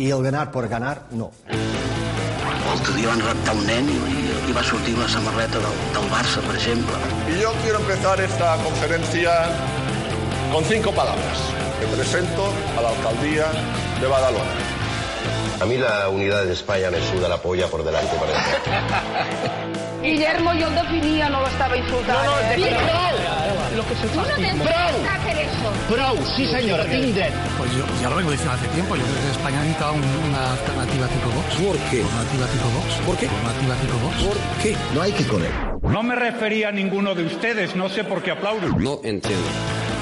Y el ganar por ganar, no. L'altre dia van raptar un nen i, i va sortir una samarreta del, del Barça, per exemple. Y yo quiero empezar esta conferencia con cinco palabras. Me presento a la alcaldía de Badalona. A mí la unidad de España me suda la polla por delante y por detrás. Guillermo, yo el definia, no l'estava insultant. No, no, eh? Lo que hacer eso. Prou, sí señora, tinc dret. Pues yo ya lo vengo diciendo hace tiempo. Yo creo que España necesita un- una alternativa tipo Vox. ¿Por qué? Alternativa tipo Vox. ¿Por qué? Alternativa tipo Vox. ¿Por qué? No hay que correr. No me refería a ninguno de ustedes, no sé por qué aplauden. No entiendo.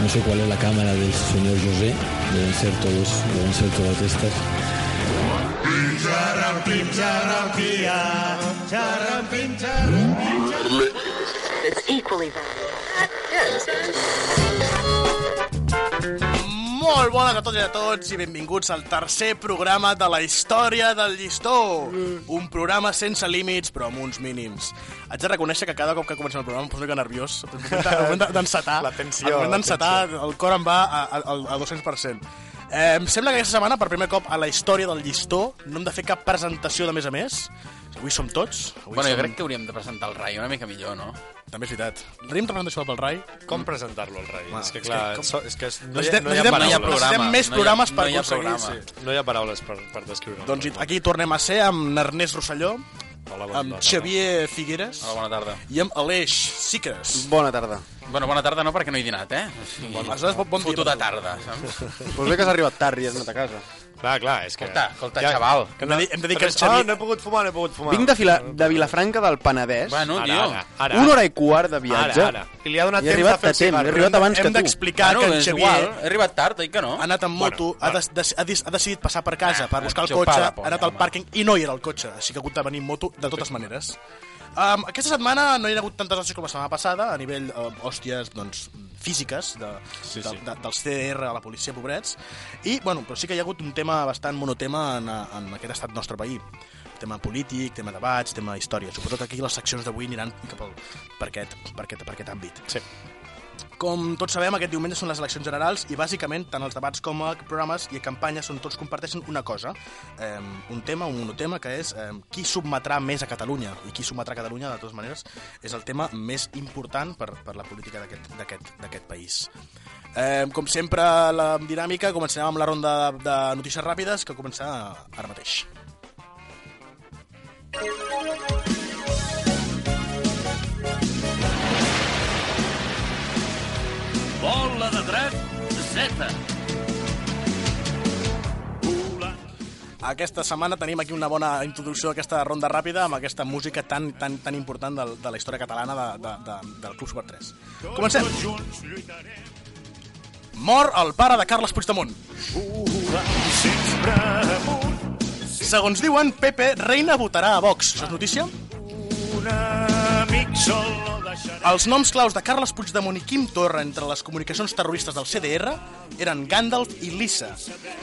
No sé cuál es la cámara del señor José. Deben ser todos, deben ser todas estas. Molt bona a tots i a tots i benvinguts al tercer programa de la història del llistó. Un programa sense límits, però amb uns mínims. Haig de reconèixer que cada cop que comencem el programa em poso una mica nerviós. Al moment de- d'encetar, La tensió, al moment la d'encetar, el cor em va a, a, a 200%. Eh, em sembla que aquesta setmana, per primer cop a la història del llistó, no hem de fer cap presentació de més a més. Avui som tots. Avui Bueno, jo som... crec que hauríem de presentar el Rai una mica millor, no? També és veritat. Tenim representació pel Rai. Com presentar-lo al rei? Ah, és que és clar, que com- és que és, no, hi ha, Necessitem- no hi ha paraules. necessitem més no hi ha- programes per no hi ha aconseguir... programa. sí. No hi ha paraules per, per descriure. Doncs aquí tornem a ser amb Ernest Rosselló, Hola, bona amb tarda. Xavier Figueres Hola, bona tarda. i amb Aleix Sicres. Bona tarda. Bueno, bona tarda no, perquè no he dinat, eh? O sigui, Aleshores, bon- bon dia foto de tarda, saps? Pues bé que has arribat tard i has anat a casa. Clar, clar, és que... Escolta, escolta, xaval. Hem de dir, hem de dir que Ah, Xavier... no he pogut fumar, no he pogut fumar. Vinc de, fila, de Vilafranca del Penedès. Bueno, Ara, tio. ara, ara. Una hora i quart de viatge. Ara, ara. I li ha donat I temps arribat de fer temps, he arribat abans que Hem tu. d'explicar que bueno, en és Xavier igual. He arribat tard, oi que no? ha anat amb moto, Bueno, ha, de, de, ha, dis- ha decidit passar per casa per buscar el cotxe, ha anat al pàrquing i no hi era el cotxe, així que ha hagut de venir amb moto de totes maneres. Um, aquesta setmana no hi ha hagut tantes hòsties com la setmana passada, a nivell uh, hòsties doncs, físiques de, Sí, de, sí. de, dels CDR a la policia, pobrets, i bueno, però sí que hi ha hagut un tema bastant monotema en, en aquest estat nostre país tema polític, tema debats, tema història. Suposo que aquí les seccions d'avui aniran cap al, per, aquest, per, aquest, per aquest àmbit. Sí. Com tots sabem, aquest diumenge són les eleccions generals i bàsicament tant els debats com a programes i campanyes són tots comparteixen una cosa, eh, un tema, un monotema, que és eh, qui submetrà més a Catalunya. I qui submetrà a Catalunya, de totes maneres, és el tema més important per, per la política d'aquest- país. Eh, com sempre, la dinàmica, començarem amb la ronda de, de notícies ràpides, que comença ara mateix. Bola de dret, Z. Aquesta setmana tenim aquí una bona introducció d'aquesta ronda ràpida amb aquesta música tan, tan, tan important de, de la història catalana de, de, de, del Club Super 3. Comencem. Mor el pare de Carles Puigdemont. Segons diuen, Pepe Reina votarà a Vox. Això és notícia? Els noms claus de Carles Puigdemont i Quim Torra entre les comunicacions terroristes del CDR eren Gandalf i Lisa.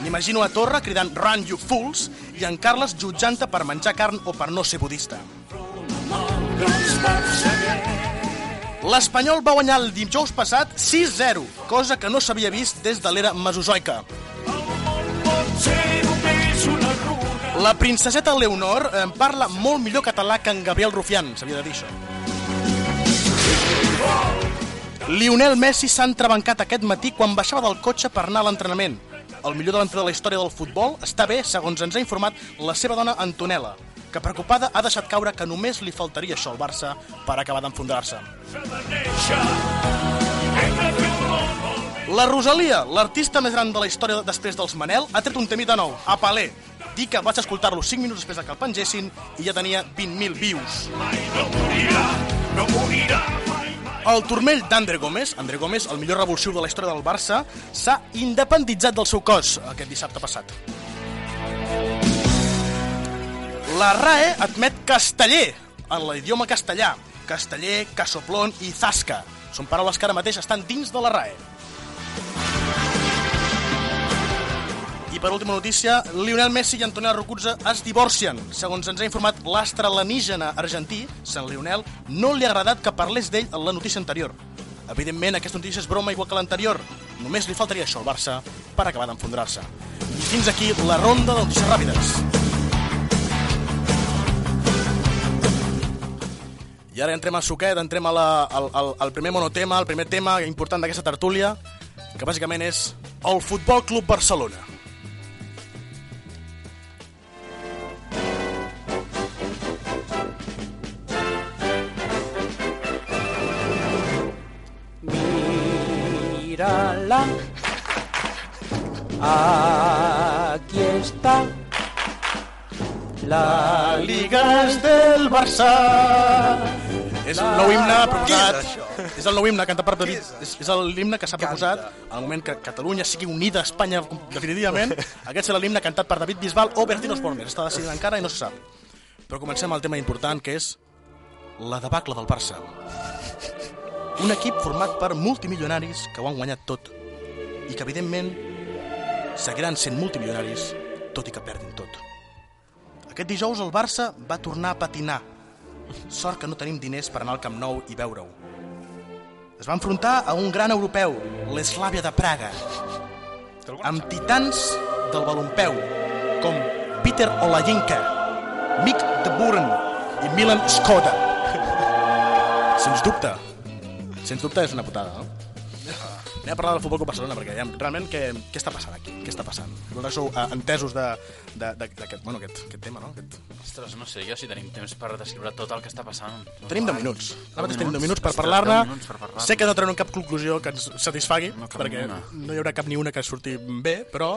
M'imagino a Torra cridant Run you fools i en Carles jutjant-te per menjar carn o per no ser budista. L'Espanyol va guanyar el dijous passat 6-0, cosa que no s'havia vist des de l'era mesozoica. La princeseta Leonor eh, parla molt millor català que en Gabriel Rufián, s'havia de dir això. Lionel Messi s'ha entrebancat aquest matí quan baixava del cotxe per anar a l'entrenament. El millor davanter de la història del futbol està bé, segons ens ha informat la seva dona Antonella, que preocupada ha deixat caure que només li faltaria això al Barça per acabar d'enfondrar-se. La Rosalia, l'artista més gran de la història després dels Manel, ha tret un temí de nou, a Palé. Dir que vaig escoltar-lo 5 minuts després de que el pengessin i ja tenia 20.000 views. El turmell d'André Gómez, André Gómez, el millor revulsiu de la història del Barça, s'ha independitzat del seu cos aquest dissabte passat. La RAE admet casteller en l'idioma castellà. Casteller, casoplon i zasca. Són paraules que ara mateix estan dins de la RAE. Per última notícia, Lionel Messi i Antonella Rocuzza es divorcien. Segons ens ha informat l'astre alienígena argentí, Sant Lionel, no li ha agradat que parlés d'ell en la notícia anterior. Evidentment, aquesta notícia és broma igual que l'anterior. Només li faltaria això al Barça per acabar d'enfondrar-se. I fins aquí la ronda de notícies ràpides. I ara entrem al suquet, entrem a la, al, al, al primer monotema, el primer tema important d'aquesta tertúlia, que bàsicament és el Futbol Club Barcelona. Mírala. Aquí está. La Liga és del Barça. És el nou himne proposat. És, el nou himne cantat per David. És, és l'himne que s'ha proposat al moment que Catalunya sigui unida a Espanya definitivament. Aquest serà l'himne cantat per David Bisbal o Bertino Osborne. Està decidint encara i no se sap. Però comencem al tema important, que és la debacle del Barça. Un equip format per multimilionaris que ho han guanyat tot i que, evidentment, seguiran sent multimilionaris tot i que perdin tot. Aquest dijous el Barça va tornar a patinar. Sort que no tenim diners per anar al Camp Nou i veure-ho. Es va enfrontar a un gran europeu, l'Eslàvia de Praga, amb titans del balompeu, com Peter Olajinka, Mick de Buren i Milan Skoda. Sens dubte, sens dubte és una putada, no? Anem a parlar del Futbol Club Barcelona, perquè ja, realment què, què està passant aquí? Què està passant? Vosaltres sou uh, entesos d'aquest bueno, aquest, aquest tema, no? Aquest... Ostres, no sé, jo si tenim temps per descriure tot el que està passant. Tenim 10 minuts. Ara mateix tenim 10 minuts per parlar-ne. 10 minuts per parlar-ne. Sé que no traurem cap conclusió que ens satisfagui, No perquè una. no hi haurà cap ni una que surti bé, però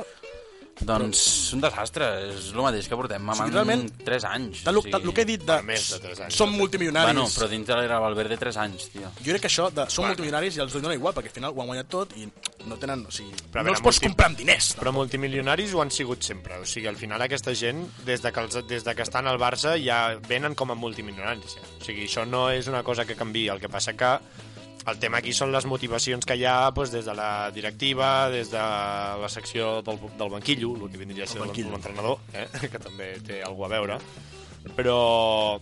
Doncs un desastre, és el mateix que portem mamant sigui, realment, 3 anys. tal, tal, el que he dit de, Més de tres anys. som multimilionaris, Bueno, però dintre l'era Valverde 3 anys, tio. jo crec que això de som multimilionaris i els dona igual, perquè al final ho han guanyat tot i no tenen, o sigui, Però no veure, els pots multi- comprar amb diners. Però multimilionaris ho han sigut sempre. O sigui, al final aquesta gent, des de que, els, des de que estan al Barça, ja venen com a multimilionaris. Ja. O sigui, això no és una cosa que canvi. El que passa que el tema aquí són les motivacions que hi ha doncs, des de la directiva, des de la secció del, del banquillo, el que vindria a ser banquillo. l'entrenador, eh? que també té alguna a veure. Però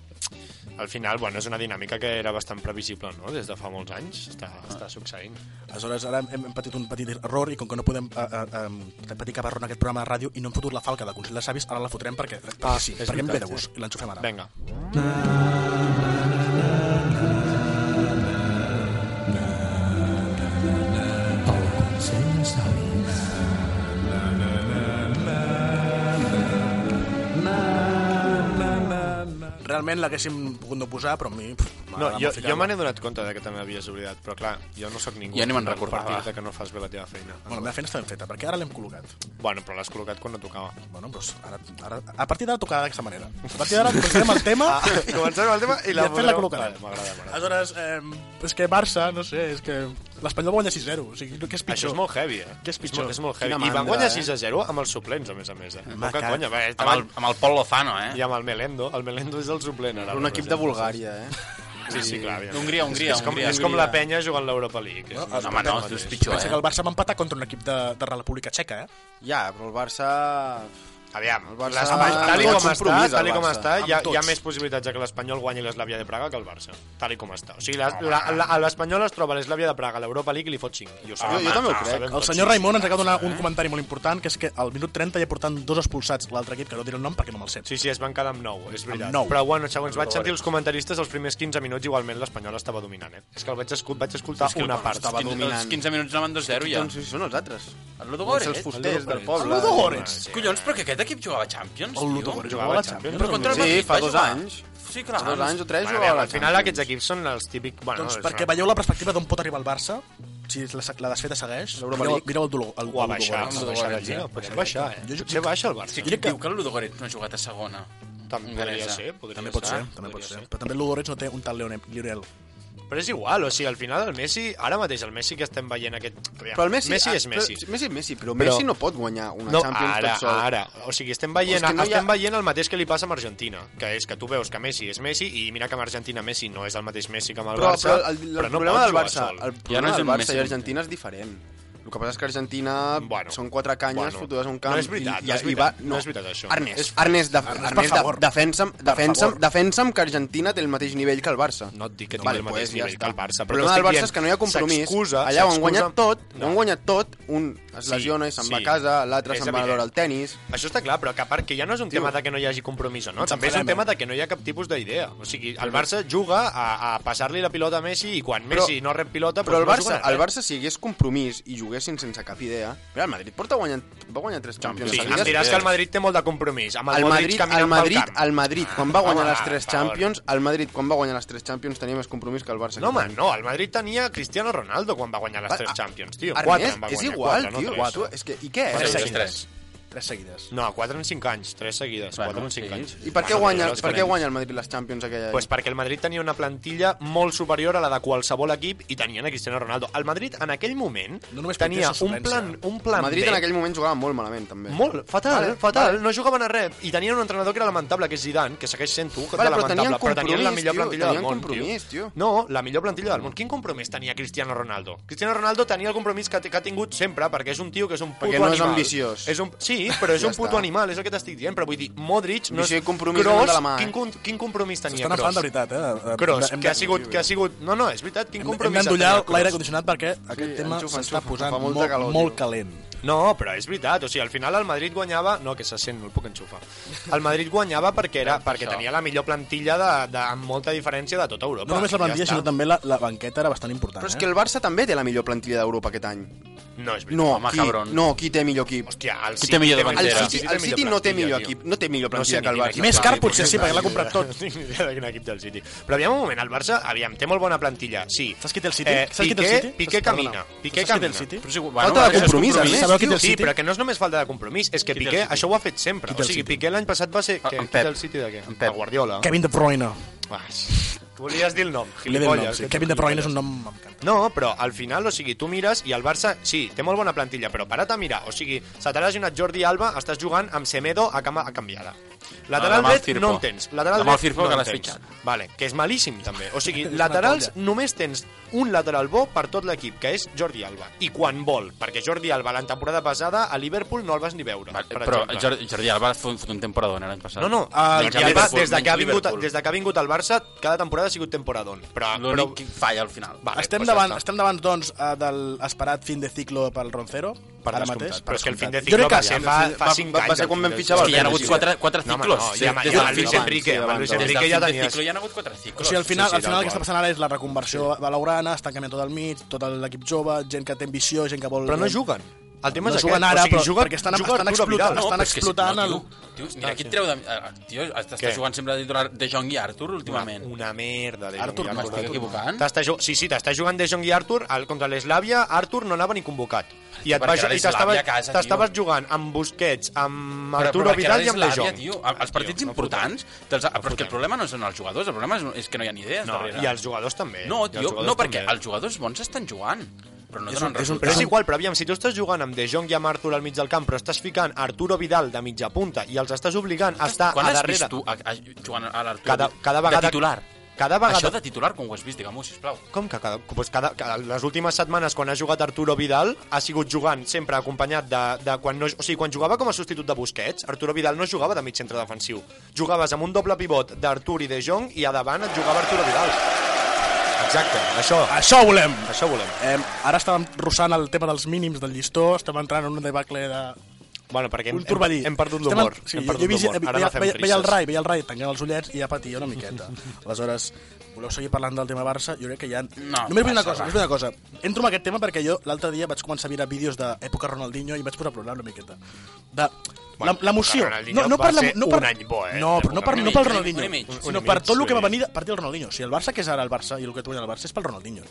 al final, bueno, és una dinàmica que era bastant previsible, no? Des de fa molts anys està, està succeint. Aleshores, ara hem, hem patit un petit error i com que no podem uh, uh, um, patir cap error en aquest programa de ràdio i no hem fotut la falca del Consell de Savis, ara la fotrem perquè, perquè Ah, sí, perquè em ve de gust i l'enxufem ara. Vinga. Realment l'haguéssim pogut no posar, però a mi... Pff, No, jo, molt jo me n'he donat compte de que també havies oblidat, però clar, jo no sóc ningú. Jo ni me'n recordava. que no fas bé la teva feina. Bueno, la meva feina està ben feta, perquè ara l'hem col·locat. Bueno, però l'has col·locat quan no tocava. Bueno, doncs ara, ara, a partir d'ara tocarà d'aquesta manera. A partir d'ara començarem el tema Ah, comencem el tema i la després la podreu- col·locarem. Vale, m'agrada, m'agrada. Aleshores, eh, és que Barça, no sé, és que l'Espanyol va guanyar 6-0. O sigui, què és pitjor? Això és molt heavy, eh? Què és pitjor? És molt heavy. Quina I van mandra, guanyar eh? 6 a 0 amb els suplents, a més a més, eh? Poca conya. Va, Amb el, amb el Pol Lozano, eh? I amb el Melendo. El Melendo és el suplent, ara. Un equip de Bulgària, eh? Sí, sí, clar. evidentment. Hongria, Hongria, és, com, Hongria. és com la penya jugant l'Europa League. No, és, no, home, no, és pitjor, Pensa eh? que el Barça va empatar contra un equip de, de la República Txeca, eh? Ja, però el Barça... Aviam, Barça- tal i com està, tal i com està, hi ha, hi ha més possibilitats que l'Espanyol guanyi l'Eslàvia de Praga que el Barça, tal i com està. O sigui, la- la- la- a l'Espanyol es troba l'Eslàvia de Praga, a l'Europa League i li fot 5. I ho sabem, Jo- jo també ho crec. El senyor Raimon ens acaba de donar un comentari molt important, que és que al minut 30 ja portant dos expulsats l'altre equip, que no diré el nom perquè no me'l sé. Sí, sí, es van quedar amb 9, és veritat. nou. Però bueno, segons vaig sentir els comentaristes, els primers 15 minuts igualment l'Espanyol estava dominant, eh? És que el vaig, escu vaig escoltar que una part. estava 15, dominant. Els 15 minuts anaven 2-0 ja. Doncs sí, són els altres. El Ludogorets. els fusters del poble. El Ludogorets. Sí. Collons, però que aquest equip jugava a Champions, El tio. Ludogorets Jugava jugava a a la Champions. Champions. Però contra el Sí, Madrid fa va dos jugar. anys. Sí, clar. Fa dos anys o tres Bueno, jugava a la al final Champions. aquests equips són els típics... Bueno, Doncs perquè una- veieu la perspectiva d'on pot arribar el Barça, si la, la desfeta segueix, L'Europa mireu, League. mireu el dolor. El, O a el baixar, Ludogorets. a baixar la Lliga. Potser baixar, eh? Potser baixa el Barça. Sí, qui diu que el Ludogorets no ha jugat a segona? També podria ser, podria També pot ser. també pot ser. Però també el Ludogorets no té un tal Lionel. Però és igual, o sigui, al final el Messi, ara mateix el Messi que estem veient aquest... Però el Messi, Messi ah, és Messi. Però, Messi és Messi, però, Però- Messi no pot guanyar una No, Champions ara, tot sol. ara. O sigui, estem veient, És que no hi ha- estem veient el mateix que li passa amb Argentina, que és que tu veus que Messi és Messi i mira que amb Argentina Messi no és el mateix Messi que amb el Però, Barça, però el, el, però no problema pot del jugar Barça, sol. el Ja problema no és del Barça Messi. i Argentina és diferent. El que passa és que Argentina bueno, són quatre canyes bueno, fotudes un camp. No és veritat, i, i, no és veritat, i va, no, no és veritat això. Ernest, és, Ernest, de, Ernest, de, defensa'm, defensa'm, defensa'm que Argentina té el mateix nivell que el Barça. No et dic que no, tingui vale, el mateix pues, nivell que el Barça. Però el problema del Barça és que no hi ha compromís. Allà ho han guanyat tot, no. ho han guanyat tot, un es lesiona i se'n sí, va a casa, l'altre se'n va a veure el tennis. Això està clar, però que a part que ja no és un tema de que no hi hagi compromís o no, també és un tema de que no hi ha cap tipus d'idea. O sigui, el Barça juga a, a passar-li la pilota a Messi i quan Messi no rep pilota... Però doncs el Barça, el Barça si hi hagués compromís i jugués juguessin sense cap idea. Mira, el Madrid porta guanyant, va guanyar tres Champions. Sí, em diràs que el Madrid té molt de compromís. Amb el, el Madrid, Madrid el Madrid, el, Madrid, quan va ah, guanyar ah, les tres Champions, el Madrid, quan va guanyar les tres Champions, tenia més compromís que el Barça. No, home, no, el Madrid tenia Cristiano Ronaldo quan va guanyar les tres ah, Champions, tio. Ernest, quatre, és igual, quatre, no, tio. Quatre, és que, I què és? Tres, tres, tres. Tres seguides. No, quatre en cinc anys, tres seguides, bueno, quatre en cinc sí. anys. I per què, ah, guanya, per què guanya el Madrid les Champions aquella? Doncs pues perquè el Madrid tenia una plantilla molt superior a la de qualsevol equip i tenien a Cristiano Ronaldo. El Madrid en aquell moment no tenia un plan, un plan el Madrid B. en aquell moment jugava molt malament, també. Molt, fatal, vale, fatal, vale. no jugaven a res. I tenien un entrenador que era lamentable, que és Zidane, que segueix sent tu, que vale, lamentable, però tenien, però tenien la millor tio, plantilla del món, tio. tio. No, la millor plantilla del món. Quin compromís tenia Cristiano Ronaldo? Cristiano Ronaldo tenia el compromís que, que ha tingut sempre, perquè és un tio que és un puto perquè no animal. és ambiciós. És un... Sí, dir, però és ja un puto està. animal, és el que t'estic dient, però vull dir, Modric no és... Visió compromís de la mà, eh? quin, quin compromís tenia S'estan de veritat, eh? eh Cross, que ha sigut... Que ha sigut... No, no, és veritat, quin hem, compromís hem d'endollar l'aire condicionat perquè aquest sí, tema s'està posant molt, molt calent. No, però és veritat, o sigui, al final el Madrid guanyava... No, que se sent, no el puc enxufar. El Madrid guanyava perquè, era, doncs perquè tenia la millor plantilla de, de, amb molta diferència de tota Europa. No només la plantilla, ja sinó també la, la banqueta era bastant important. Però és eh? que el Barça també té la millor plantilla d'Europa aquest any. No, és veritat. No, home, qui, cabron. no, qui té millor equip? Hòstia, el City, té millor? El City, el City, el City no té millor equip, no té millor plantilla no sé que el Barça. Més car potser sí, perquè l'ha comprat tot. No tinc idea de quin equip del City. Però aviam un moment, el Barça, aviam, té molt bona plantilla, sí. Saps qui té el City? Eh, Piqué, Piqué camina. Piqué camina. Però si, bueno, Falta de compromís, a més no, City, sí, però que no és només falta de compromís, és que Piqué això ho ha fet sempre. O sigui, Piqué l'any passat va ser... Que, Pep. Qui del City de què? Pep. Guardiola. Kevin De Bruyne. Ah, Volies dir el nom, gilipolles. Nom, sí. Kevin De Bruyne és un nom... No, però al final, o sigui, tu mires i el Barça, sí, té molt bona plantilla, però parat a mirar. O sigui, se t'ha lesionat Jordi Alba, estàs jugant amb Semedo a, cama, a canviada. Lateral no, dret no en tens. Lateral dret no que l'has fitxat. Vale, que és malíssim, també. O sigui, laterals només tens un lateral bo per tot l'equip, que és Jordi Alba. I quan vol, perquè Jordi Alba la temporada passada a Liverpool no el vas ni veure. Vale, per però exemple. Jordi Alba fot un temporada l'any passat. No, no, uh, Alba, des, de que ha vingut, des de que ha vingut al Barça, cada temporada temporada ha sigut temporadon. Però, però... que falla al final. Vale, estem, pues davant, ja estem davant, doncs, eh, del esperat fin de ciclo pel Roncero, per ara descomptat. mateix. Però és que el fin de ciclo va ser fa, fa 5 anys. Va ser quan vam fitxar hi ha hagut 4, 4 ciclos. No, no, ja, sí, ja, Luis Enrique, amb Luis Enrique ja tenies... Hi ha hagut 4 ciclos. O sigui, al final, al final el que està passant ara és la reconversió sí. balaurana, estancament tot al mig, tot l'equip jove, gent que té ambició, gent que vol... Però no juguen. El tema és juguen aquest, ara, o sigui, juga, perquè estan, estan explotant, no, estan explotant... No, tio, el... tio, mira, qui et treu de... Tio, estàs jugant sempre de, de Jong i Arthur últimament. Una, una merda de Arthur, Jong i Arthur. equivocant? Ju... Sí, sí, t'està jugant de Jong i Arthur el, contra l'Eslàvia, Arthur no anava ni convocat. I et i t'estaves jugant amb Busquets, amb Arturo Vidal i amb De Jong. Tio, els partits tio, importants, no però és que el problema no són els jugadors, el problema és, és que no hi ha ni idees no, darrere. I els jugadors també. No, tio, no, perquè els jugadors bons estan jugant però no és un, és, un, és igual, però aviam, si tu estàs jugant amb De Jong i amb Arthur al mig del camp, però estàs ficant Arturo Vidal de mitja punta i els estàs obligant a estar Quan a darrere... Quan has vist tu a, a, jugant a l'Arturo cada, cada vegada... de titular? Cada vegada... Això de titular, com ho has vist, digue'm-ho, sisplau. Com que cada... Pues cada, cada... Les últimes setmanes, quan ha jugat Arturo Vidal, ha sigut jugant sempre acompanyat de... de quan no... O sigui, quan jugava com a substitut de Busquets, Arturo Vidal no jugava de mig centre defensiu. Jugaves amb un doble pivot d'Artur i De Jong i a davant et jugava Arturo Vidal. Exacte, això. Això volem. Això volem. Eh, ara estàvem russant el tema dels mínims del llistó, estem entrant en un debacle de, Bueno, perquè hem, hem, hem perdut l'humor. Sí, hem perdut vist, Ara veia, no veia, veia el rai, veia el rai, tancant els ullets i ja patia una miqueta. Aleshores, voleu seguir parlant del tema Barça? Jo crec que ja... No, només vull una cosa, només una cosa. Entro en aquest tema perquè jo l'altre dia vaig començar a mirar vídeos d'època Ronaldinho i vaig posar a plorar una miqueta. De, bueno, l'emoció. No, no per la, no per, un any bo, eh? No, però no, per, no pel Ronaldinho, sinó per tot el que va eh. venir a partir del Ronaldinho. O sigui, el Barça, que és ara el Barça, i el que tu el Barça és pel Ronaldinho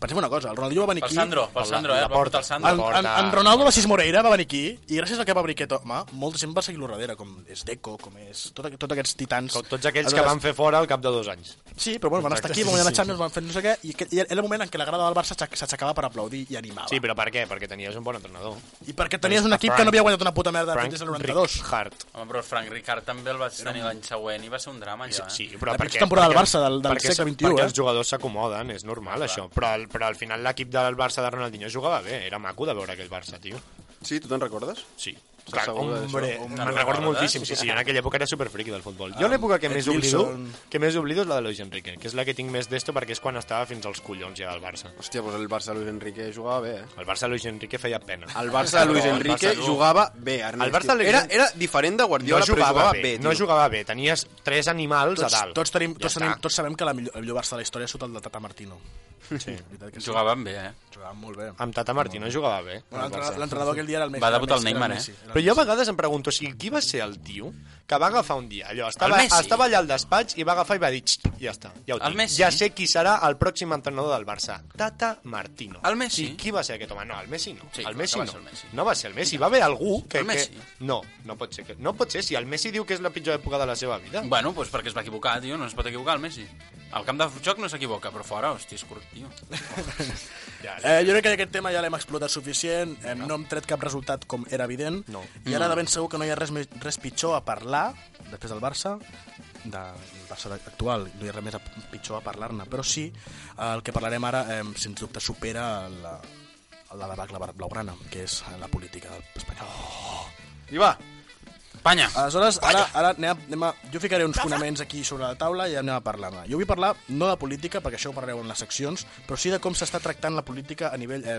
pensem una cosa, el Ronaldinho va venir pel. Sandro, pel Sandro, eh? La porta, el Sandro. En, en, en Ronaldo la Sismoreira, va venir aquí, i gràcies al que va venir aquest home, molta gent va seguir-lo darrere, com és Deco, com és... Tot, tot aquests titans... Com tots aquells que van fer fora al cap de dos anys. Sí, però bueno, van estar aquí, van guanyar la Champions, van fer no sé què, i, i era el moment en què la grada del Barça s'aixecava per aplaudir i animava. Sí, però per què? Perquè tenies un bon entrenador. I perquè tenies un equip Frank, que no havia guanyat una puta merda Frank, fins al 92. Hart. Home, però Frank Ricard també el vaig tenir l'any següent i va ser un drama, allò, eh? Sí, sí però la perquè... La temporada del Barça del, del segle XXI, perquè, eh? Perquè els jugadors s'acomoden, és normal, això. Però el, però al final l'equip del Barça de Ronaldinho jugava bé, era maco de veure aquell Barça, tio. Sí, tu te'n recordes? Sí. Clar, segur hombre, me'n recordo moltíssim, sí, sí, en aquella època era superfriqui del futbol. Jo l'època que més oblido, que més oblido és la de Luis Enrique, que és la que tinc més d'esto perquè és quan estava fins als collons ja del Barça. Hòstia, doncs el Barça Luis Enrique jugava bé, eh? El Barça Luis Enrique feia pena. El Barça Luis Enrique jugava bé, Ernest. El Barça Luis era, Enrique- era diferent de Guardiola, no jugava però jugava bé, bé, no jugava bé, tenies tres animals Tots, a dalt. tots, tenim, Ja tots, tenim, tots sabem que la millor, el millor Barça de la història és sota el de Tata Martino. Sí. Veritat que sí. Jugaven bé, eh? Jugaven molt bé. Amb Tata Martino jugava bé. Bueno, l'entre- L'entrenador aquell dia era el Messi. Va debutar el Neymar, eh? Però jo a vegades em pregunto, o sigui, qui va ser el tio que va agafar un dia allò, estava, Messi. estava allà al despatx i va agafar i va dir, "Xt, ja està, ja ho tinc. Messi. Ja sé qui serà el pròxim entrenador del Barça. Tata Martino. El Messi? Sí, qui va ser aquest home? No, el Messi no. Sí, el Messi no. el Messi. No va ser el Messi, va haver algú que... El Messi? Que... No, no pot ser. Que... No pot ser, si el Messi diu que és la pitjor època de la seva vida. Bueno, doncs perquè es va equivocar, tio, no es pot equivocar el Messi. Al camp de joc no s'equivoca, però fora, hòstia, és curt, tio. Ja, Eh, jo crec que aquest tema ja l'hem explotat suficient, eh, no hem tret cap resultat com era evident, No. I ara de ben segur que no hi ha res, més- res pitjor a parlar, després del Barça, de, del Barça actual, no hi ha res més a, pitjor a parlar-ne, però sí, eh, el que parlarem ara, eh, sens dubte, supera la, la debacle blaugrana, que és la política espanyola. I va, Espanya! Aleshores, ara, ara anem, a, anem a, jo ficaré uns fonaments aquí sobre la taula i anem a parlar-ne. Jo vull parlar no de política, perquè això ho parlareu en les seccions, però sí de com s'està tractant la política a nivell eh,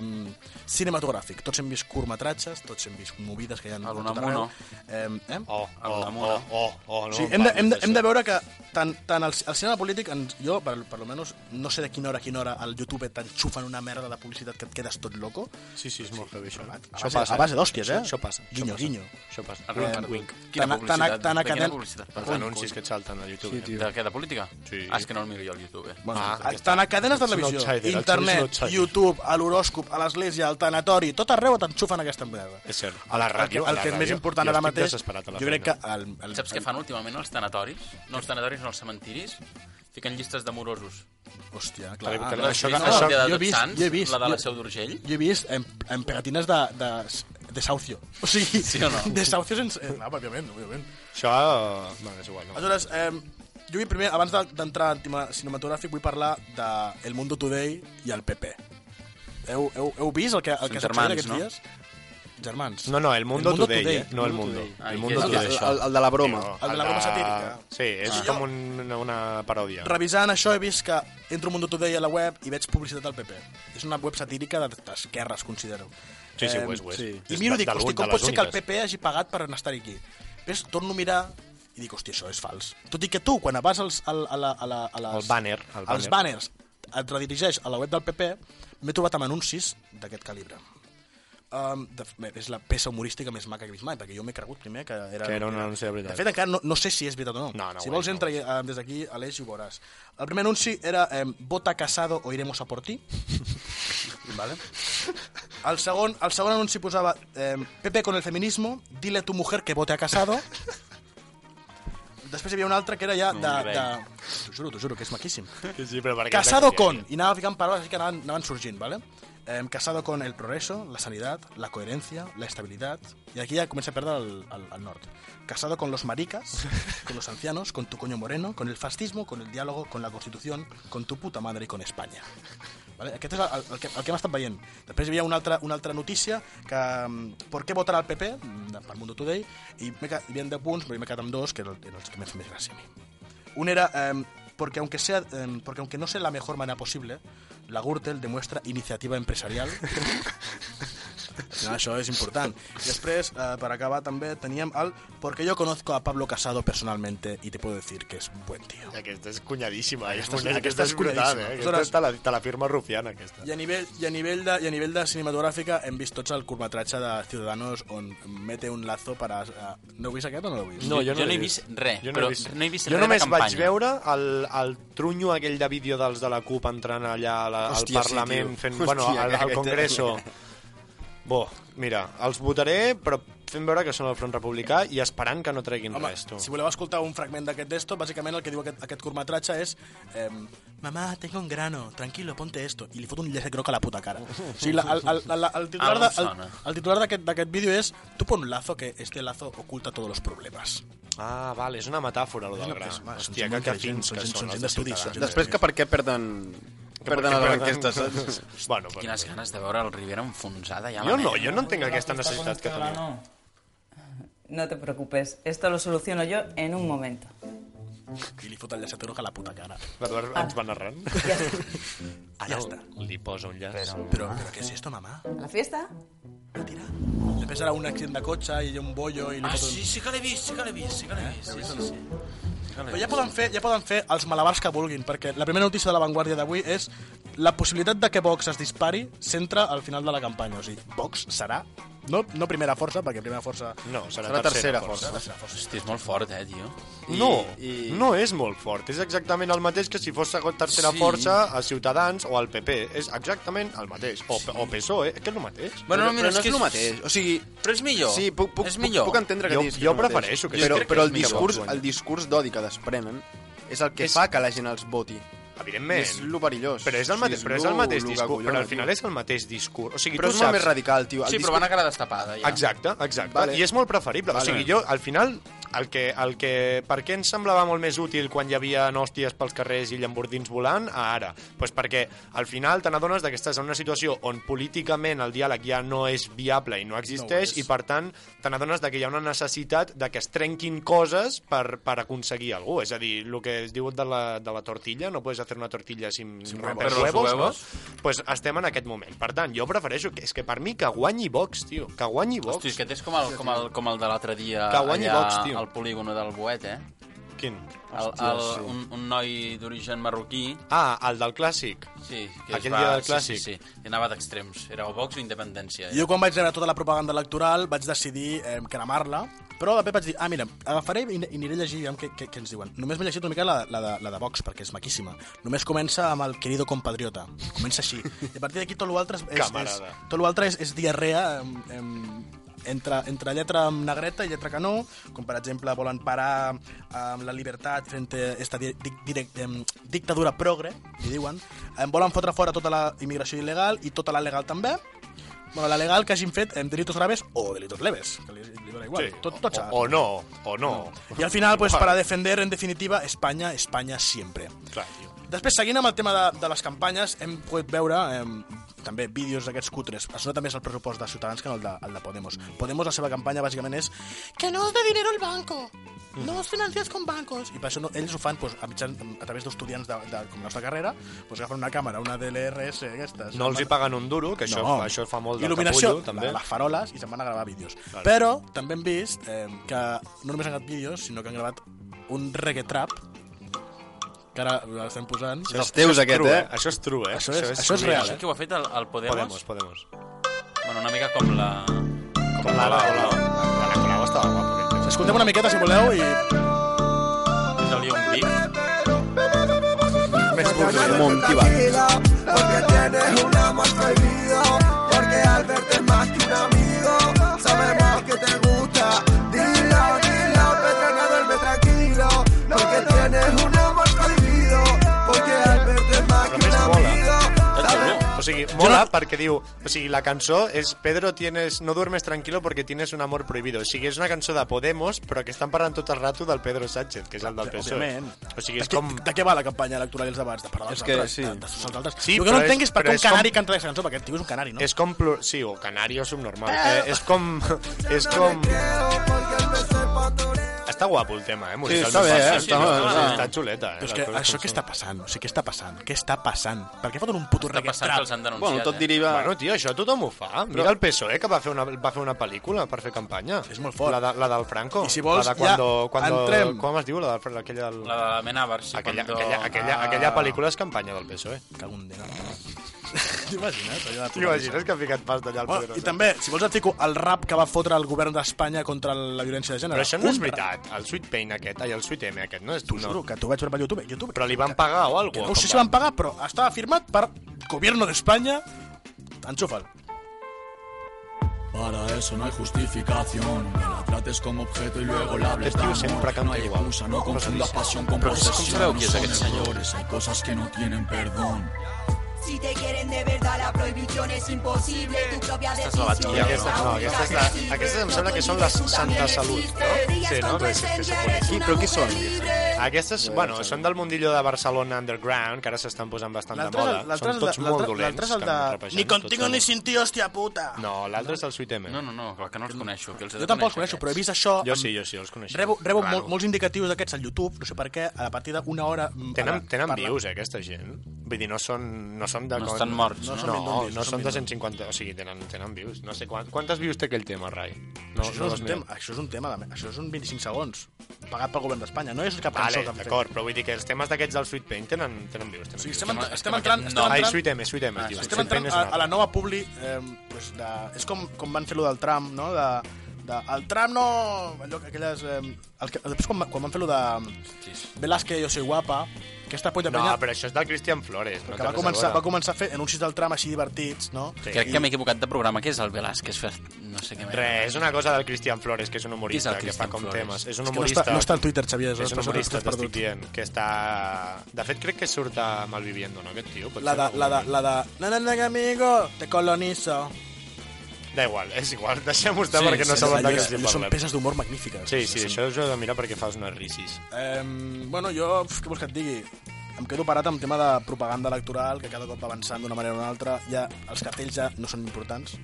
cinematogràfic. Tots hem vist curtmetratges, tots hem vist movides que hi ha a El tot arreu. Eh, eh? Oh, El oh, Unamuno. oh, oh, oh, no sí, em hem, de, hem, de, hem de veure que tant, tant el, el cinema polític, ens, jo, per, per almenys, no sé de quina hora a quina hora al YouTube t'enxufen una merda de publicitat que et quedes tot loco. Sí, sí, és molt heavy, això. A Això base, a base d'hòsties, eh? Això, això passa. Guinyo, passa. guinyo. Això passa. Wink, Wink. Quina Tan- publicitat? tan- tan De quina publicitat? Els anuncis que et salten a YouTube. Sí, tio. De què, de política? Sí. Ah, és que no el miro jo al YouTube, eh? Bueno, Ah, ah, tant a cadenes de televisió, internet. YouTube, a l'horòscop, a l'església, al tanatori, tot arreu t'enxufen aquesta merda. És cert. A la ràdio, a el la que és més important ara mateix, jo crec que... El, el, Saps què fan últimament els tanatoris? No els tanatoris, no els cementiris. Fiquen llistes de morosos. Hòstia, Clar, clar, això- no, això- jo he vist, Sants, jo he vist, la de la jo- Seu d'Urgell. Jo he vist en, en pegatines de, de, desahucio. O sigui, Sí o no? desahucio sense... Eh, no, òbviament, òbviament. Això... Bueno, és igual, no? Aleshores, eh, jo vull primer, abans de- d'entrar en tema cinematogràfic, vull parlar de El Mundo Today i el PP. Heu, heu, heu vist el que, el Són que s'ha germans, aquests no? dies? Germans. No, no, el Mundo, Mundo Today, Today. eh? no el Mundo. Ai, El Mundo Today. això? el, el de la broma. El de la broma satírica. Sí, és Ah. com un, una, una paròdia. Revisant això he vist que entro a Mundo Today a la web i veig publicitat del PP. És una web satírica de- d'esquerres, considero. Sí, sí, ho és, ho és. I És miro i dic, hosti, com pot ser que el. PP hagi pagat per estar aquí? Ves, torno a mirar i dic, hòstia, això és fals. Tot i que tu, quan vas als, al, a la, a la, a les, El banner, el als banner. banners, et redirigeix a la web del PP, m'he trobat amb anuncis d'aquest calibre. Um, de, és la peça humorística més maca que he vist mai, perquè jo m'he cregut primer que era... Que era un anunci de veritat. De fet, encara no, no sé si és veritat o no. No, no si vols, no entra eh, des d'aquí, Aleix, i ho veuràs. El primer anunci era eh, Vota casado o iremos a por ti. vale. El segon, el segon anunci posava eh, Pepe con el feminismo, dile a tu mujer que vote a casado. Després hi havia un altre que era ja de... de... T'ho juro, t'ho juro, que és maquíssim. Sí, sí, però. Casado con, i anava ficant paraules així que anaven, anaven sorgint, ¿vale? Eh, casado con el progreso, la sanidad, la coherencia, la estabilidad... I aquí ja comença a perdre el, el, el nord. Casado con los maricas, con los ancianos, con tu coño moreno, con el fascismo, con el diálogo, con la constitución, con tu puta madre i con España. Vale? Aquest és el, el, que, el que hem estat veient. Després hi havia una altra, una altra notícia que... mm, ¿Por qué votar al PP? mm, de- Per Mundo Today. I quedat- hi havia 10 punts, però m'he quedat amb dos, que eren els que m'han fet més gràcia a mi. Un era, eh, porque, aunque sea, eh, porque aunque no sea la mejor manera posible, la Gürtel demuestra iniciativa empresarial. no, això és important. I després, eh, per acabar, també teníem el Porque yo conozco a Pablo Casado personalmente y te puedo decir que es buen tío. Aquesta és cunyadíssima. Aquesta Aquesta, és- és, aquesta és brutal, cunyadíssima. eh? Aleshores- Aquesta te la, te la firma rufiana, aquesta. I a nivell, i a nivell, de, i a nivell de cinematogràfica hem vist tots el curtmetratge de Ciudadanos on mete un lazo per a... Uh, no heu vist aquest o no l'heu vist? No, jo no he vist res, Jo però he vist. no he vist jo només vaig veure el, el trunyo aquell de vídeo dels de la CUP entrant allà al Hòstia, sí, Parlament, tio. fent, Hòstia, bueno, al, al Congreso. Bo, mira, els votaré, però fent veure que són el Front Republicà i esperant que no treguin Home, res, tu. si voleu escoltar un fragment d'aquest d'esto, bàsicament el que diu aquest, aquest curtmetratge és eh, Mamá, tengo un grano, tranquilo, ponte esto. I li fot un llacet groc a la puta cara. O sigui, la, el, el, el, el titular Algo de, em el, sona. el titular d'aquest d'aquest vídeo és Tu pon un lazo que este lazo oculta todos los problemas. Ah, vale, és una metàfora, lo del una- gra. és- va, són Hòstia, que, que fins són que són són els són Després que per què perden... perden a les enquestes, saps? bueno, bueno. Quines ganes de veure el Rivera enfonsada ja. Jo no, jo no entenc aquesta necessitat que tenia. No te preocupes, esto lo soluciono yo en un momento. I li fot el llacet a la puta cara. L'Eduard ens va narrant. Ah, ja està. Li posa un llaç. Però, però, però què és esto, mamà? ¿A la fiesta? Després era un accident de cotxe i un bollo i li Ah, fot un... sí, sí que l'he vist, sí que l'he vist, sí que l'he vist. Sí, sí, sí. Però ja poden, fer, ja poden fer els malabars que vulguin, perquè la primera notícia de l'avantguàrdia d'avui és la possibilitat de que Vox es dispari centra al final de la campanya. O sigui, Vox serà, no, no primera força, perquè primera força... No, serà, Serà tercera força. Tercera força. Hosti, és molt fort, eh, tio. No, I- no és molt fort. És exactament el mateix que si fos segon, tercera Sí. força a Ciutadans o al PP. És exactament el mateix. O, o PSOE, que és el mateix. Bueno, no, però, mira, però no és que és el mateix. O sigui, Però és millor. sí, puc, puc, és millor. puc entendre que Jo- diguis que jo és el mateix. prefereixo que sí. però, però és el discurs, el discurs d'odi que desprenen és el que És- fa que la gent els voti. Evidentment. És lo perillós. Però és el, Sí, mate és però és el mateix discurs. Però al final és el mateix discurs. O sigui, Però tu és molt saps... més radical, tio. El Sí, però van a cara destapada, ja. Exacte, exacte. Vale. I és molt preferible. Vale. O sigui, jo, al final, el que, el que, per què ens semblava molt més útil quan hi havia hòsties pels carrers i llambordins volant a ara? Pues perquè al final te n'adones que estàs en una situació on políticament el diàleg ja no és viable i no existeix és. i per tant te n'adones que hi ha una necessitat de que es trenquin coses per, per aconseguir algú. És a dir, el que es diu de la, de la tortilla, no puedes hacer una tortilla sin, sin huevos. romper los huevos, huevos. no? Pues estem en aquest moment. Per tant, jo prefereixo que és que per mi que guanyi Vox, tio, que guanyi Vox. Hosti, és que és com el, com el, com el de l'altre dia Que guanyi allà Vox, tio. al polígono del Boet, eh? Quin? El, el, un, un noi d'origen marroquí Ah, el del clàssic. Sí, que Aquell va, dia del sí, clàssic. Sí, sí, I anava d'extrems. Era o Vox o Independència. Jo quan vaig rebre tota la propaganda electoral vaig decidir eh, cremar-la, però després vaig dir, ah, mira, agafaré i, i aniré a llegir aviam què, què, què ens diuen. Només m'he llegit una mica la, la, de, la de Vox, perquè és maquíssima. Només comença amb el querido compatriota. Comença així. I a partir d'aquí tot l'altre és, és, és, tot és, és diarrea em, em, entre, entre lletra amb negreta i lletra que no, com per exemple volen parar amb la llibertat frente a esta di direct, em, dictadura progre, li diuen, em volen fotre fora tota la immigració il·legal i tota la legal també, Bueno, la legal que hagin fet en delitos graves o delitos leves, que li, li dona igual. Sí. Tot, tot O, o no, o no. Y al final, pues para defender, en definitiva, España, España siempre. Clar, tio. Després, seguint amb el tema de, de les campanyes, hem pogut veure eh, també vídeos d'aquests cutres. Es nota més el pressupost de Ciutadans que no el de, el de Podemos. Podemos, la seva campanya, bàsicament, és que no os dé dinero el banco, no os financias con bancos. I per això no, ells ho fan pues, a, mitjan, a través d'estudiants de, de, com la nostra carrera, pues, agafen una càmera, una DLRS, aquestes. No els hi paguen un duro, que això, No. això fa molt Il·luminació, capullo, també. la- les faroles, i se'n van a gravar vídeos. Vale. Però també hem vist eh, que no només han gravat vídeos, sinó que han gravat un reggae trap, que ara l'estem posant. Això és teus, aquest, eh? Això és true, eh? Això és, Això és això és real, real, Això eh? que ho ha fet el, el Podemos? Podemos, Podemos. Bueno, una mica com la... Com la la la la Colau estava aquest. Escoltem una miqueta, si voleu, i... És-li un beef? Més Montivat. Porque tienes un amor prohibido, Mola perquè diu... O sigui, la cançó és Pedro, tienes, no duermes tranquilo porque tienes un amor prohibido. O sigui, és una cançó de Podemos, però que estan parlant tot el rato del Pedro Sánchez, que és el del PSOE. Òbviament. O sigui, és de, com... de què va la campanya electoral i els debats? De parlar dels És que altres, sí. de, de, dels altres. Sí, el que no entenc és- és per què un és com- canari canta aquesta cançó, perquè aquest tio és un canari, no? És com... Plur... Sí, o canari o subnormal. Eh, és com... És com... Està guapo el tema, eh? musicalment està bé, eh? Està- Sí, està- està xuleta, eh? Però és que això què està passant? O sigui, què està passant? Què està passant? Per què foten un puto reggae trap? Que Bueno, tot deriva... Bueno, tio, això tothom ho fa. Mira el PSOE, que va fer una, va fer una pel·lícula per fer campanya. És molt fort. La, de, la del Franco. I si vols, la de cuando, ja cuando, entrem. Com es diu? La de, aquella, del... La de Menabar, sí. aquella, cuando- aquella, aquella, Ah. aquella pel·lícula és campanya del PSOE. En Déu. T'imagines? De- T'imagines que ha ficat pasta allà al Bueno, I també, si vols et fico el rap que va fotre el govern d'Espanya contra la violència de gènere. Però això no és veritat. El Sweet Pain aquest, ai, el Sweet M aquest, no és... T'ho no. juro, que t'ho vaig veure per YouTube. YouTube Però li van pagar o que alguna no ho sé si van pagar, però estava firmat per Gobierno d'Espanya. Enxufa'l. Para eso no hay justificación. Que la trates como objeto y luego la hables No hay excusa, no confundas pasión con posesión. no son errores, Hay cosas que no tienen perdón. Si te quieren de verdad, la prohibición es imposible. Tu propia Aquesta és la decisión. Aquesta, no, aquesta és la, aquestes em sembla que són les Santa Salut, no? Sí, no? Que, que se però qui són? Aquestes, bueno, són del mundillo de Barcelona Underground, que ara s'estan posant bastant de moda. Són tots molt dolents. l'altre és el que de... Ni contigo ni sin ti, hòstia puta. No, l'altre és el Sweet M. No, no, no, clar que no els coneixo. Que els Jo tampoc els coneixo, però he vist això... Jo sí, jo sí, els coneixo. Rebo, rebo mol, molts indicatius d'aquests al YouTube, no sé per què, a partir d'una hora... mm, Tenen, tenen vius, eh, aquesta gent. Vull dir, no són, no són de... No estan morts, No, no? no, No són no, no no són són de 150... O sigui, tenen, tenen vius. No sé quant, quantes vius té aquell tema, Rai? No, això, no és un tema, això és un tema, de, això és un 25 segons, pagat pel govern d'Espanya, no és cap cançó Vale, d'acord, però vull dir que els temes d'aquests del Sweet Pain tenen, tenen vius. Tenen O sigui, vius. estem, en, Estem- entrant... Estem nom. Ai, Sweet M, Sweet M, Ah, estem entrant a, a la nova publi... Eh, pues de, és com, com van fer-lo del tram, no? De, de, el tram no... Allò, que aquelles... Eh, el que, després quan, quan van fer-lo de Velázquez, yo soy guapa, aquesta polla No, penya... però això és del Christian Flores. No que va començar, va començar a fer anuncis del tram així divertits, no? Sí. Crec que m'he equivocat de programa. Què és el Velázquez? Fer... No sé què. Res, és una cosa del Christian Flores, que és un humorista, és que fa com Flores? temes. És un És que no humorista... està, no està al Twitter, Xavier. És un per això humorista, t'estic dient, que està... De fet, crec que surt a Malviviendo, no, aquest tio? Pot La de, la de, la de... Na, na, na, amigo, te colonizo. Da igual, és igual, deixem-ho estar Sí, perquè no sí, saben de què allò Són peces d'humor magnífiques. Sí, sí, això us ho he de mirar perquè fas unes rissis. Eh, bueno, jo, què vols que et digui? Em quedo parat amb tema de propaganda electoral, que cada cop va avançant d'una manera o una altra. Ja, els cartells ja no són importants.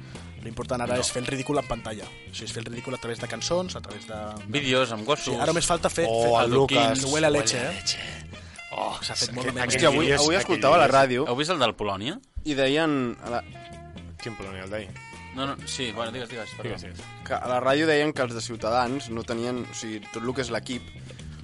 L'important ara No. és fer el ridícul en pantalla. O sigui, és fer el ridícul a través de cançons, a través de... Vídeos amb gossos. Sí, ara només falta fer... Oh, fer el Lucas. Que huele a leche, Huele a eh? leche. Oh, S'ha fet molt aquell Hòstia, avui, avui escoltava a la ràdio Heu vist el del Polònia? i deien... A la, Quin Polònia, el d'ahir? No, no, sí, bueno, digues, digues. Perdó. Digues, digues. que a la ràdio deien que els de Ciutadans no tenien... O sigui, tot el que és l'equip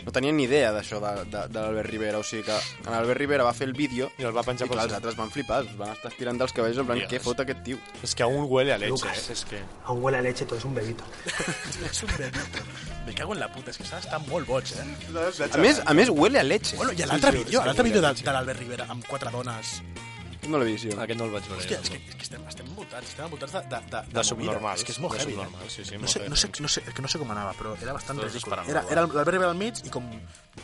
no tenien ni idea d'això de, de, de l'Albert Rivera. O sigui que en Albert Rivera va fer el vídeo I el va penjar i clar, els altres van flipar, es van estar tirant dels cabells en plan, Dios. què fot aquest tio? És que aún huele a leche, Lucas. eh? És que... Aún huele a leche, todo es un bebito. és un bebito. Me cago en la puta, és que s'ha d'estar molt boig, eh? A més, a més huele a leche. Bueno, i l'altre vídeo, l'altre vídeo de, de l'Albert Rivera amb quatre dones... No l'he vist, jo. Aquest no el vaig veure. Hòstia, és que, no. és que estem, estem envoltats, estem envoltats de, de, de, De movida. subnormals, És que és molt de heavy. eh? sí, sí, no, sé, no, sé, no, sé, que no sé com anava, però era bastant Tots ridícul. Era, era l'Albert Rivera al mig i com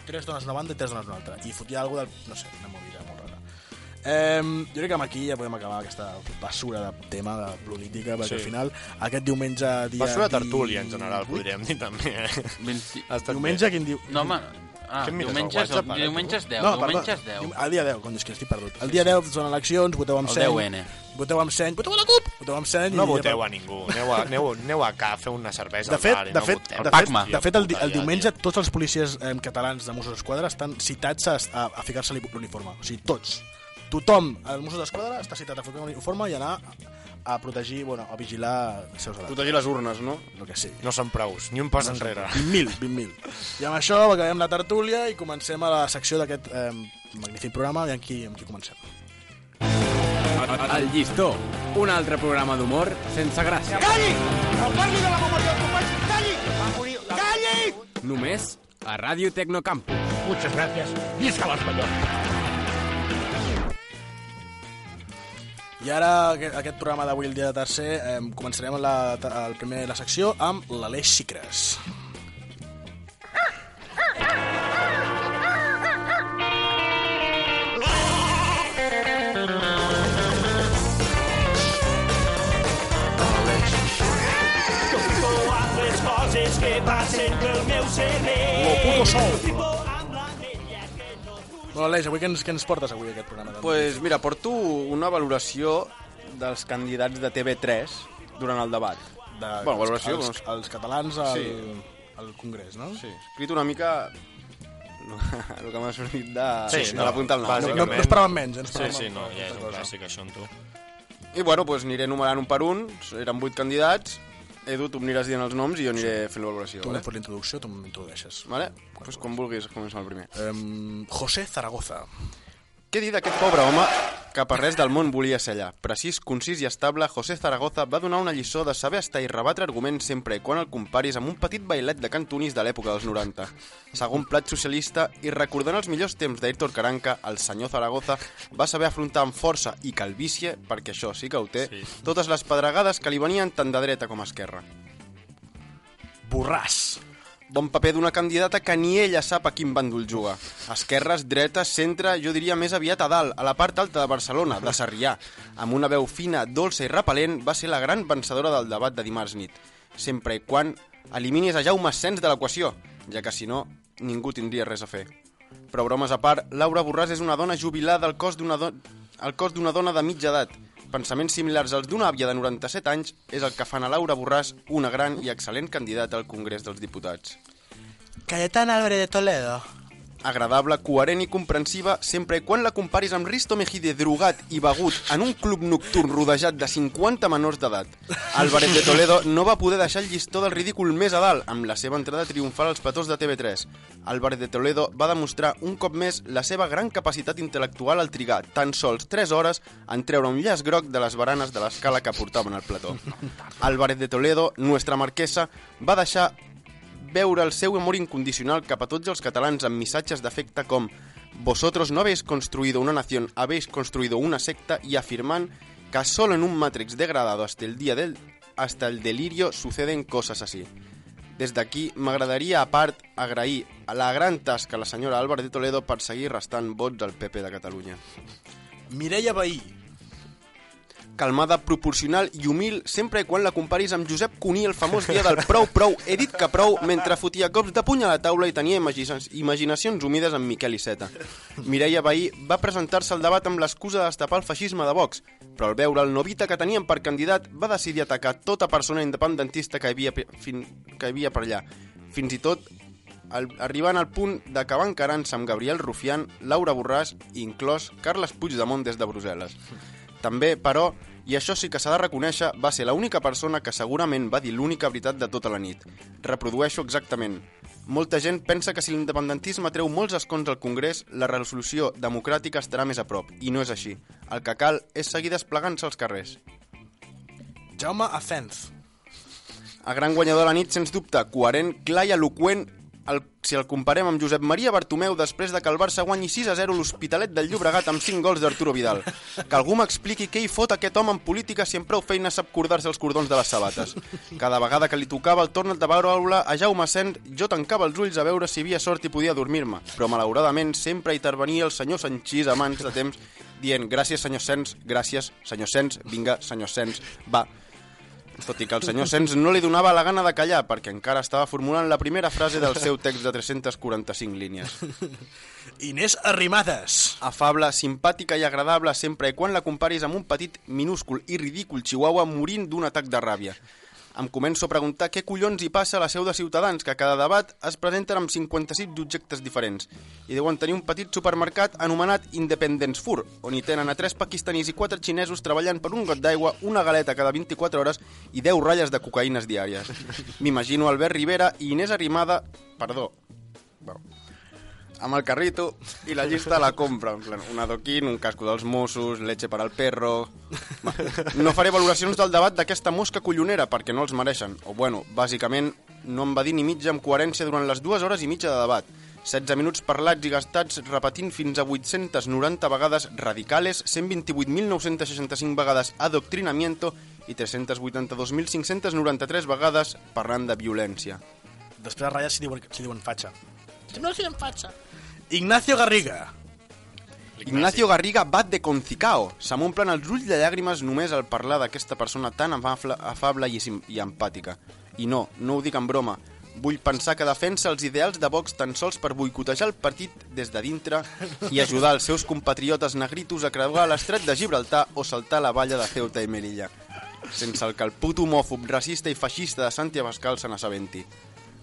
tres dones a una banda i tres dones a una altra. I fotia alguna del... No sé, una movida molt rara. Eh, jo crec que amb aquí ja podem acabar aquesta basura de tema de política, perquè Sí. al final aquest diumenge dia... Basura tertúlia, en general, podríem dir també. eh? 20... Ha estat Diumenge, bé. quin diu... No, home... Ah, Què em mires, diumenge, al és, WhatsApp, ara, diumenge és tu? 10, No, diumenge és perdó, 10. El dia 10, cony, és que estic perdut. El dia 10 són eleccions, voteu amb El seny. 10N. Voteu amb seny. Voteu a la CUP! Voteu amb seny. No i- voteu a ningú. Aneu a, aneu, aneu a ca, feu una cervesa De al fet, bar i de no fet, voteu. de fet, Pacma. de fet el, di- el diumenge tots els policies eh, catalans de Mossos d'Esquadra estan citats a, a, a ficar-se l'uniforme. O sigui, tots. Tothom als Mossos d'Esquadra està citat a ficar l'uniforme i anar a protegir, bueno, a vigilar els seus edats. Protegir les urnes, no? El que sí. No són prous, ni un pas enrere. 20.000, 20.000. I amb això acabem la tertúlia i comencem a la secció d'aquest eh, magnífic programa i amb qui, amb qui comencem. El llistó, un altre programa d'humor sense gràcia. ¡Calli! ¡No parli de la memòria del país! ¡Calli! ¡Calli! Només a Ràdio Tecnocampus. Muchas gracias. Visca l'Espanyol. I ara, aquest, aquest programa d'avui, el dia de tercer, eh, començarem la, el primer, la secció amb l'Aleix Xicres. les coses que passen pel meu cervell. Lo puto sou. Bueno, Aleix, avui què ens, què ens portes avui aquest programa? Doncs? pues, mira, porto una valoració dels candidats de TV3 durant el debat. de, bueno, valoració, els, doncs, els catalans al, Sí. al Congrés, no? Sí, escrit una mica el que m'ha sortit de, Sí, de no, la punta al nom. bàsicament. No, no esperàvem menys, eh? no Sí, esperàvem sí, no, ja és un clàssic, això, amb tu. I bueno, doncs aniré enumerant un per un, eren vuit candidats, Edu, tu em aniràs dient els noms i jo aniré fent la valoració. Tu vale? fet l'introducció, tu m'introdueixes. Vale? Pues quan vulguis, comencem el primer. Um, José Zaragoza. Què dir d'aquest pobre home que per res del món volia ser allà? Precís, concís i estable, José Zaragoza va donar una lliçó de saber estar i rebatre arguments sempre i quan el comparis amb un petit bailet de cantonis de l'època dels 90. Segon plat socialista i recordant els millors temps d'Ayrton Caranca, el senyor Zaragoza va saber afrontar amb força i calvície, perquè això sí que ho té, Sí. totes les pedregades que li venien tant de dreta com esquerra. Borràs. Bon paper d'una candidata que ni ella sap a quin bàndol juga. Esquerres, dretes, centre, jo diria més aviat a dalt, a la part alta de Barcelona, de Sarrià. Amb una veu fina, dolça i repel·lent, va ser la gran vencedora del debat de dimarts nit. Sempre i quan eliminis a Jaume Sens de l'equació, ja que si no, ningú tindria res a fer. Però bromes a part, Laura Borràs és una dona jubilada al cos d'una do... al cos d'una dona de mitja edat. Pensaments similars als d'una àvia de 97 anys és el que fan a Laura Borràs una gran i excel·lent candidata al Congrés dels Diputats. Cayetana Álvarez de Toledo. Agradable, coherent i comprensiva sempre i quan la comparis amb Risto Mejide drogat i begut en un club nocturn rodejat de 50 menors d'edat. Álvarez de Toledo no va poder deixar el llistó del ridícul més a dalt amb la seva entrada triomfal als platós de TV3. Álvarez de Toledo va demostrar un cop més la seva gran capacitat intel·lectual al trigar tan sols 3 hores en treure un llaç groc de les baranes de l'escala que portaven al plató. Álvarez de Toledo, nuestra marquesa, va deixar veure el seu amor incondicional cap a tots els catalans amb missatges d'afecte com Vosotros no habéis construido una nación, habéis construido una secta y afirman que solo en un Matrix degradado hasta el día del hasta el delirio suceden cosas así. Des d'aquí m'agradaria, a part, agrair a la gran tasca a la senyora Álvarez de Toledo per seguir restant vots al PP de Catalunya. Mireia Bahí. Calmada, proporcional i humil sempre quan la comparis amb Josep Cuní el famós dia del prou prou, he dit que prou, mentre fotia cops de puny a la taula i tenia imagina imaginacions humides amb Miquel Iceta. Mireia Bahí va presentar-se al debat amb l'excusa de destapar el feixisme de Vox, però al veure el novita que tenien per candidat va decidir atacar tota persona independentista que havia, fin, que havia per allà. Fins i tot al, arribant al punt d'acabar encarant-se amb Gabriel Rufián, Laura Borràs i inclòs Carles Puigdemont des de Brussel·les. També, però, i això sí que s'ha de reconèixer, va ser l'única persona que segurament va dir l'única veritat de tota la nit. Reprodueixo exactament. Molta gent pensa que si l'independentisme treu molts escons al Congrés, la resolució democràtica estarà més a prop, i no és així. El que cal és seguir desplegant-se als carrers. Jaume Acenz. El gran guanyador de la nit, sens dubte, coherent, clar i eloqüent, el, si el comparem amb Josep Maria Bartomeu després de que el Barça guanyi 6 a 0 l'Hospitalet del Llobregat amb 5 gols d'Arturo Vidal. Que algú m'expliqui què hi fot aquest home en política si amb prou feina sap cordar-se els cordons de les sabates. Cada vegada que li tocava el torn de veure a Jaume Sent, jo tancava els ulls a veure si havia sort i podia dormir-me. Però malauradament sempre intervenia el senyor Sanchís a mans de temps dient gràcies senyor Sens, gràcies senyor Sens, vinga senyor Sens, va, tot i que el senyor Sens no li donava la gana de callar perquè encara estava formulant la primera frase del seu text de 345 línies. Inés Arrimadas. Afable, simpàtica i agradable sempre i quan la comparis amb un petit, minúscul i ridícul chihuahua morint d'un atac de ràbia. Em començo a preguntar què collons hi passa a la seu de Ciutadans, que a cada debat es presenten amb 56 objectes diferents. I deuen tenir un petit supermercat anomenat Independence Fur, on hi tenen a tres pakistanis i quatre xinesos treballant per un got d'aigua, una galeta cada 24 hores i 10 ratlles de cocaïnes diàries. M'imagino Albert Rivera i Inés Arrimada... Perdó. Amb el carrito i la llista la compra. En plan, un adoquín, un casco dels Mossos, leche per al perro... Va, No faré valoracions del debat d'aquesta mosca collonera perquè no els mereixen. O bueno, bàsicament no em va dir ni mitja amb coherència durant les dues hores i mitja de debat. 16 minuts parlats i gastats repetint fins a 890 vegades radicales, 128.965 vegades adoctrinamiento i 382.593 vegades parlant de violència. Després a ratlles s'hi diuen, s'hi diuen fatxa. No s'hi diuen fatxa. Ignacio Garriga. Ignacio Garriga bat de concicao. Se m'omplen els ulls de llàgrimes només al parlar d'aquesta persona tan afable, afable i, i empàtica. I no, no ho dic en broma. Vull pensar que defensa els ideals de Vox tan sols per boicotejar el partit des de dintre i ajudar els seus compatriotes negritos a creuar l'estret de Gibraltar o saltar la valla de Ceuta i Melilla. Sense el que el puto homòfob, racista i feixista de Santi Abascal se n'assabenti.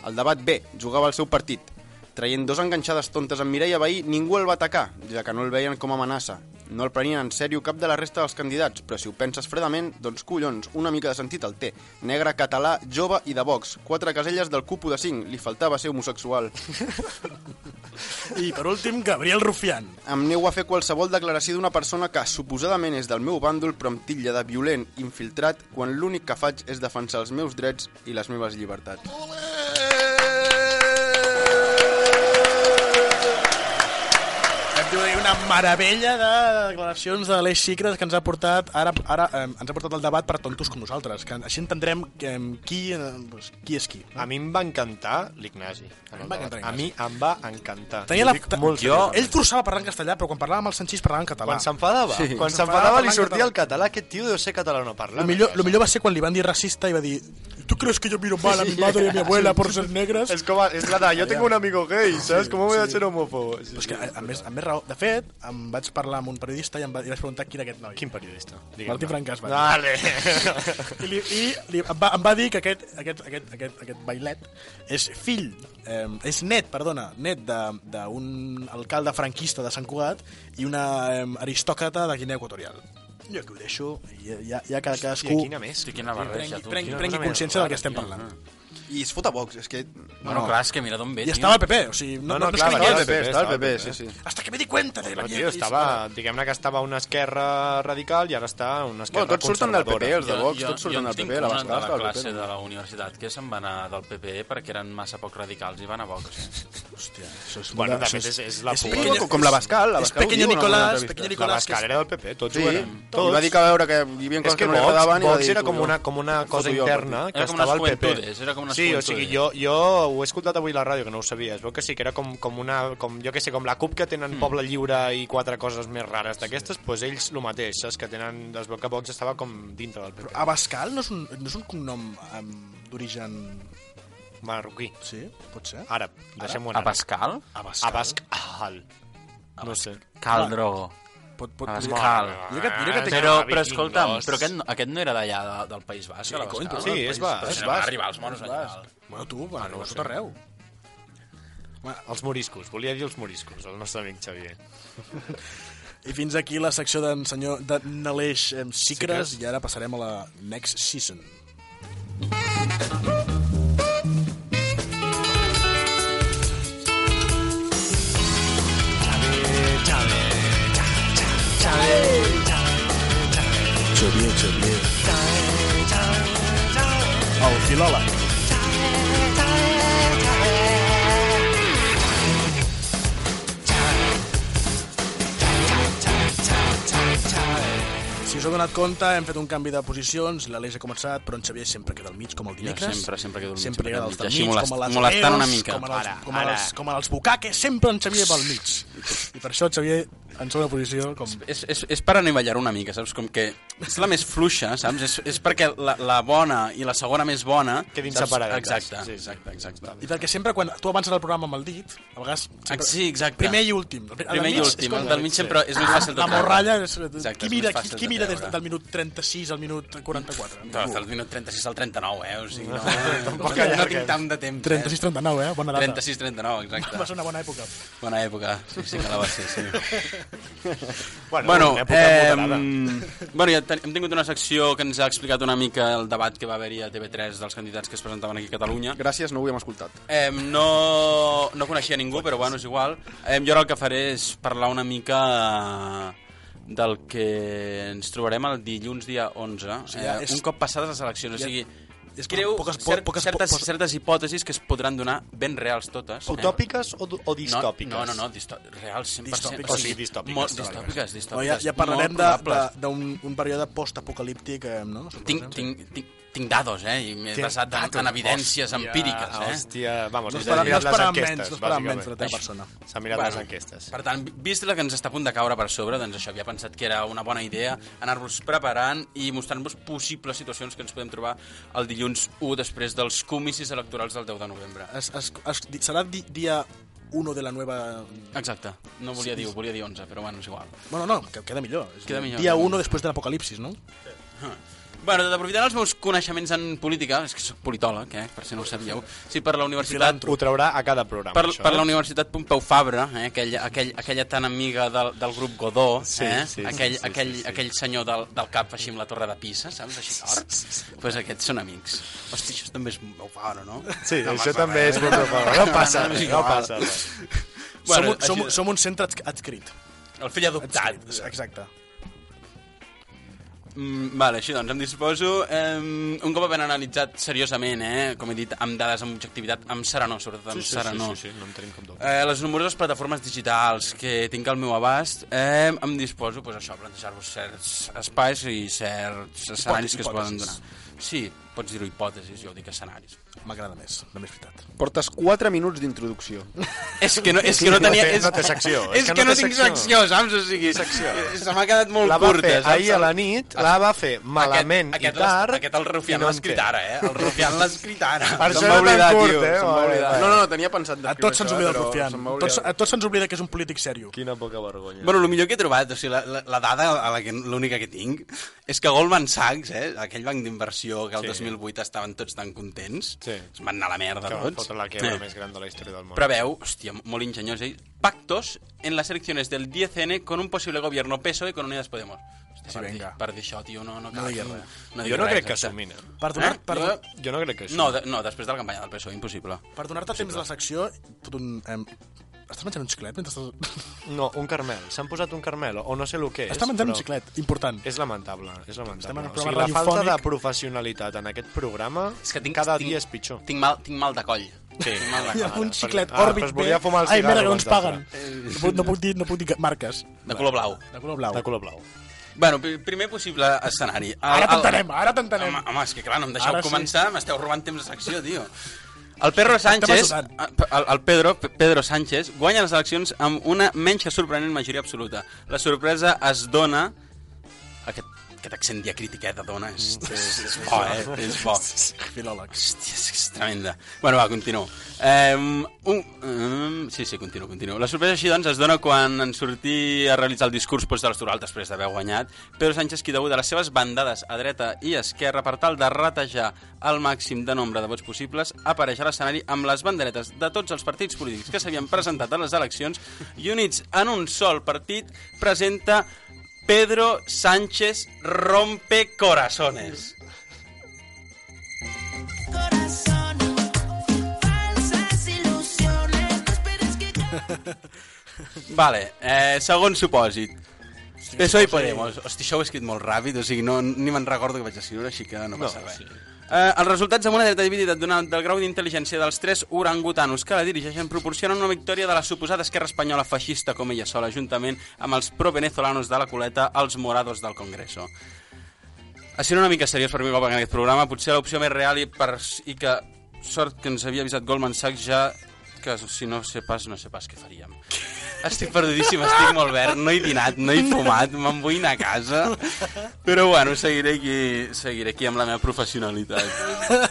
El debat B, jugava al seu partit. Traient dos enganxades tontes amb Mireia Bahí, ningú el va atacar, ja que no el veien com a amenaça. No el prenien en sèrio cap de la resta dels candidats, però si ho penses fredament, doncs collons, una mica de sentit el té. Negre, català, jove i de Vox. Quatre caselles del cupo de 5. Li faltava ser homosexual. I per últim, Gabriel Rufián. Em nego a fer qualsevol declaració d'una persona que suposadament és del meu bàndol però em titlla de violent, infiltrat, quan l'únic que faig és defensar els meus drets i les meves llibertats. Hem dir una meravella de declaracions de l'Eix Xicres que ens ha portat ara, ara eh, ens ha portat el debat per tontos com nosaltres, que així entendrem que, eh, qui, eh, pues, qui és qui. A mi em va encantar l'Ignasi. Encantar A mi em va encantar. Tenia la, molt jo, ell forçava a parlar en castellà, però quan parlava amb el Sanchís parlava en català. Quan s'enfadava, Sí. quan s'enfadava li parlant sortia català. el català. Aquest tio deu ser català no parla. Lo millor, lo millor va ser quan li van dir racista i va dir ¿Tú crees que yo miro mal a mi madre y a mi abuela por ser negras? És com, és la de, jo tengo un amigo gay, saps? Com voy a ser homófobo? Sí, és que, a, a, més, a més raó, de fet, em vaig parlar amb un periodista i em, va, i vaig preguntar qui era aquest noi. Quin periodista? Martí Francàs va dir. Vale. I, li, i li, em, va, em va dir que aquest, aquest, aquest, aquest, aquest bailet és fill, eh, és net, perdona, net de- d'un alcalde franquista de Sant Cugat i una eh, aristòcrata de Guinea Equatorial. Jo que ho deixo, i ja, ja que cadascú... Hòstia, quina més? Sí, quina barreja, prengui, tu. prengui, prengui consciència del que estem parlant. I es fot a Vox, és que... Bueno, clar, és que mira d'on ve, I tio. estava al PP, o sigui, no, no, no, que clar, estava al PP, estava al PP, sí, sí. Hasta que me di cuenta de la No, tio, mierda. estava, diguem-ne que estava una esquerra radical i ara està una esquerra Bueno, tots surten del PP, els de Jo- Vox, jo- tots surten jo del tinc PP, la una Bascal de la classe de la universitat que se'n va anar del PP perquè eren massa poc radicals i van a Vox. Hòstia, això és... Bueno, també és, és la pequeño- Com la Bascal, la Bascal pequeño Nicolás, pequeño La Nicolás, que Bascal era del PP, tots Sí, ho i Tots. va dir que a veure que hi havia coses que que no li agradaven i Vox era com jo. una, com una cosa jo el interna que estava al PP. era com unes sí, o sigui, jo, jo ho he escoltat avui a la ràdio, que no ho sabia. Es veu que sí, que era com, com una... Com, jo que sé, com la CUP que tenen Poble Lliure i quatre coses més rares d'aquestes, doncs pues ells el mateix, saps? Que tenen... Es veu que Vox estava com dintre del PP. Abascal no és un, no és un cognom um, d'origen... Marroquí. Sí, pot ser. Àrab. Deixem-ho anar. Pascal? Abascal. Abascal. No sé. Cal Pot, pot, Abascal. Jo que, jo que. Però, però escolta'm, però aquest, no- aquest no era d'allà de, del País Basc, Sí, cony, però Sí, és basc, és basc. arribar els monos allà. Bueno, tu, va, no, no sé. tot arreu. Els moriscos. Volia dir els moriscos, el nostre amic Xavier. I fins aquí la secció d'en senyor de Naleix Sicres, Sicres. i ara passarem a la next season. El Si us heu donat compte, hem fet un canvi de posicions, l'Aleix ha començat, però en Xavier sempre queda al mig, com el dimecres. sempre, sempre quedo al mig, Sempre queda al mig, mig, així molest- com a les molestant una mica. Com, a les, Ara, com, a ara. les, com a els bucaques, sempre en Xavier va al mig. I per això Xavier, en segona posició, com... És, és, és per anivellar una mica, saps? Com que és la més fluixa, saps? És, és perquè la, la bona i la segona més bona... Quedin saps? separades. Exacte, Sí, exacte, exacte. I perquè sempre, quan tu avances el programa amb el dit, a vegades... Sempre, Sí, exacte. Primer i últim. El, Primer i últim, el del mig sempre és més fàcil de La morralla, és, Exacte, qui és mira, qui, fàcil mira des del minut 36 al minut 44? Però del minut 36 al 39, eh? O sigui, no, Tampoc no, no tinc tant de temps. 36-39, eh? Bona data. 36-39, exacte. Va ser una bona època. Bona època, sí, sí que la va ser, sí. Bueno, Bueno, una època eh, bueno ja ten, hem tingut una secció que ens ha explicat una mica el debat que va haver-hi a TV3 dels candidats que es presentaven aquí a Catalunya. Gràcies, no ho havíem escoltat. Eh, no, no coneixia ningú, però bueno, és igual. Eh, jo ara el que faré és parlar una mica eh, del que ens trobarem el dilluns dia 11, O sigui, ja eh, és- un cop passades les eleccions. ja- o sigui, és creu poques- cert, poques- certes, poques- certes hipòtesis que es podran donar ben reals totes. Utòpiques o, o Eh? distòpiques? No, no, no, disto reals 100%. Distòpiques. O O sigui, distòpiques, Molt, distòpiques. distòpiques, distòpiques. No, ja, ja parlarem d'un un període post-apocalíptic, eh, no? Tinc, tinc, tinc, tinc dados, eh? I m'he basat en, en evidències Hòstia, empíriques, eh? Hòstia, vamos, No no esperava- s'ha mirat no les esperàvem enquestes, menys, no esperàvem menys la bàsicament. teva persona. S'ha mirat Bueno, les enquestes. Per tant, vist la que ens està a punt de caure per sobre, doncs això, havia pensat que era una bona idea anar-vos preparant i mostrant-vos possibles situacions que ens podem trobar el dilluns 1 després dels comicis electorals del 10 de novembre. Es, es, es, serà di, dia 1 de la nueva... Exacte. No volia dir, volia dir 11, però bueno, és igual. Bueno, no, que queda millor. Queda millor. Dia 1 després de l'apocalipsis, no? Bueno, d'aprofitant els meus coneixements en política, és que soc politòleg, eh, per si no ho sabíeu, sí, per la universitat... Ho traurà a cada programa, Per, això, per eh? la Universitat Pompeu Fabra, eh, aquella, aquell, aquella tan amiga del, del grup Godó, Sí, eh, sí, aquell, sí, sí, aquell, sí, sí. aquell senyor del, del cap així amb la torre de Pisa, saps, així? Doncs pues aquests són amics. Hosti, això també és Pompeu Fabra, no? Sí, no això també res. és Pompeu Fabra. No passa és res, no igual. passa. Bueno, som, som, som un centre adsc- adscrit. El fill adoptat. Exacte. Mm, vale, així doncs, em disposo. Eh, un cop havent analitzat seriosament, eh, com he dit, amb dades, amb objectivitat, amb serenor, sobretot amb Sí, sí, serenor. sí, sí, sí, no en tenim cap dubte. Eh, les nombroses plataformes digitals que tinc al meu abast, eh, em disposo pues, això, a plantejar-vos certs espais i certs escenaris que es poden donar. Sí, pots dir-ho hipòtesis, jo dic escenaris. M'agrada més, la més veritat. Portes 4 minuts d'introducció. És que no, és que no tenia... És, no té secció, És, que, no, té tinc secció. secció, saps? O sigui, secció. se m'ha quedat molt La va curta, fer saps? ahir a la nit, la va fer malament aquest, i tard, Aquest el Rufián no l'ha escrit ara, eh? El Rufián l'ha escrit ara. Per això era tan curt, tio, eh? No, no, no, tenia pensat A tots se'ns oblida el Rufián. a tots se'ns oblida que és un polític sèrio. Quina poca vergonya. Bueno, el millor que he trobat, o sigui, la, la, la dada a la que l'única que tinc, és que Goldman Sachs, eh, aquell banc d'inversió que el Sí. 2008 estaven tots tan contents, Sí. es van anar a la merda que tots. fotre la quebra més gran de la història del món. Preveu, hòstia, molt ingeniós, eh? pactos en las elecciones del 10N con un posible gobierno PSOE con Unidas Podemos. Hòstia, Sí, per, dir, vinga. per dir això, tio, no, no, No cal, diguis res. No jo no res, crec que exacte. assumin. eh? Per donar, Eh? per, Jo- Jo no crec que No, assumin. de, no, després de la campanya del PSOE, impossible. per donar-te temps de la secció... Tot un, em, estàs menjant un xiclet mentre estàs... No, un carmel. S'han posat un carmel, o no sé el que és. Està menjant un però xiclet, important. És lamentable, és Estem en lamentable. un O sigui, la falta de professionalitat en aquest programa És que tinc, cada tinc, dia és pitjor. Tinc mal, tinc mal de coll. Sí. Tinc mal de un xiclet Ah, volia B. fumar el Ai, mira, que no ens abans paguen. No puc, no, puc dir, no puc dir marques. De color blau. De color blau. De color blau. Bueno, pri- primer possible escenari. El- Ara t'entenem, ara t'entenem. Home, home, és que clar, no em deixeu Ara sí. començar, m'esteu robant temps de secció, tio. El Pedro Sánchez, ajudant. el, el Pedro, Pedro Sánchez, guanya les eleccions amb una menys que sorprenent majoria absoluta. La sorpresa es dona... Aquest, aquest accent diacrític eh, de dona és, Mm, és, és bo, eh? És bo. Filòleg. Hòstia, és, és tremenda. Bueno, va, continuo. Um, un, um, sí, sí, continuo, continuo. La sorpresa així, doncs, es dona quan en sortir a realitzar el discurs postelectoral després d'haver guanyat. Pedro Sánchez, qui degut a les seves bandades a dreta i esquerra per tal de ratejar el màxim de nombre de vots possibles, apareix a l'escenari amb les banderetes de tots els partits polítics que s'havien presentat a les eleccions i units en un sol partit presenta Pedro Sánchez rompe corazones. Vale, eh, segon supòsit. PSOE i Podemos. Hosti, això ho he escrit molt ràpid, o sigui, no, ni me'n recordo que vaig escriure, així que no passa No, res. sí. Eh, els resultats amb una dreta dividida donant del grau d'intel·ligència dels tres orangutanos que la dirigeixen proporcionen una victòria de la suposada esquerra espanyola feixista com ella sola, juntament amb els pro-venezolanos de la coleta, els morados del Congreso. Així una mica seriós per mi cop en aquest programa, potser l'opció més real i, per, i que sort que ens havia avisat Goldman Sachs ja que si no sé pas, no sé pas què faríem. Estic perdudíssim, estic molt verd, no he dinat, no he fumat, me'n vull anar a casa. Però bueno, seguiré aquí, seguiré aquí amb la meva professionalitat.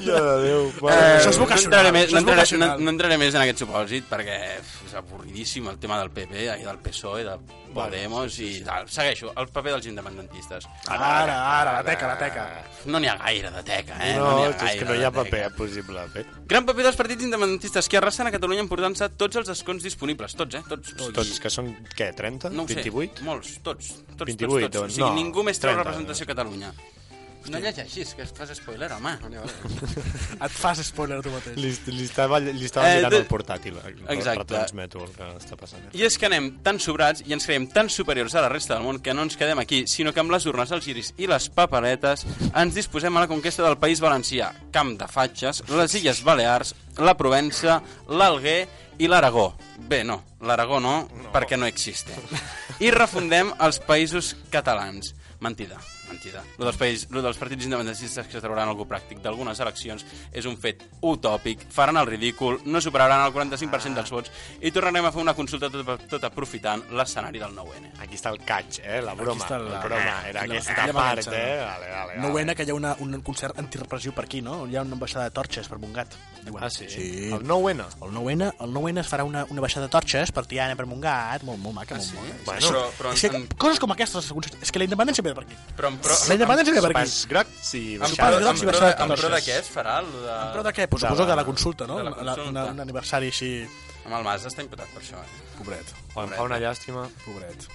Ja de Déu. Eh, Això és no vocacional, entraré, més, no, entraré, no, no entraré més en aquest supòsit perquè és avorridíssim el tema del PP i del PSOE, de Podemos i tal. Segueixo, el paper dels independentistes. Ara, ara, la teca, la teca. No n'hi ha gaire de teca, eh? No, n'hi ha és que no hi ha paper possible. Gran paper dels partits independentistes que arrasen a Catalunya emportant-se tots els escons disponibles. Tots, eh? Tots. Sigui, Tots, que són, què, 30? no ho sé, 28? molts, tots. tots 28, tots, tots. O doncs, sigui, no, ningú més treu 30, representació a Catalunya. No llegeixis, que fas spoiler, home. Et fas spoiler tu mateix. Li, li, estava, li estava Eh, mirant de- el portàtil. eh, Exacte. Retransmeto el que està passant. I és que anem tan sobrats i ens creiem tan superiors a la resta del món que no ens quedem aquí, sinó que amb les urnes, els giris i les paperetes ens disposem a la conquesta del País Valencià, Camp de Fatxes, les Illes Balears, la Provença, l'Alguer i l'Aragó. Bé, no, l'Aragó no, no, perquè no existe. I refundem els països catalans. Mentida, mentida. Lo dels, país, lo dels partits independentistes que trauran algú pràctic d'algunes eleccions és un fet utòpic, faran el ridícul, no superaran el 45% dels vots i tornarem a fer una consulta tot, tot aprofitant l'escenari del 9N. Aquí està el catch, eh? La broma. està la- la broma. Era la- aquesta aquella part, eh? no? Vale, vale, No vale. ho que hi ha una, un concert antirepressiu per aquí, no? Hi ha una baixada de torxes per Montgat. Diuen. Ah, sí? sí. El 9N? El 9N, el 9N es farà una, una baixada de torxes per Tiana, per Montgat, molt, molt maca, molt, sí? molt Bueno, però- però és que, en- coses com aquestes, és que la independència ve per aquí. Però en pro, La independència ve per aquí. Sopars grocs i en, Sopars pro, en, i pro, baixada de, en pro de què es farà? De... Però de què? Pues De suposo la- que la consulta, no? la consulta. una, un aniversari així... Amb el Mas està imputat per això, eh? Pobret. Em fa una llàstima. Pobret.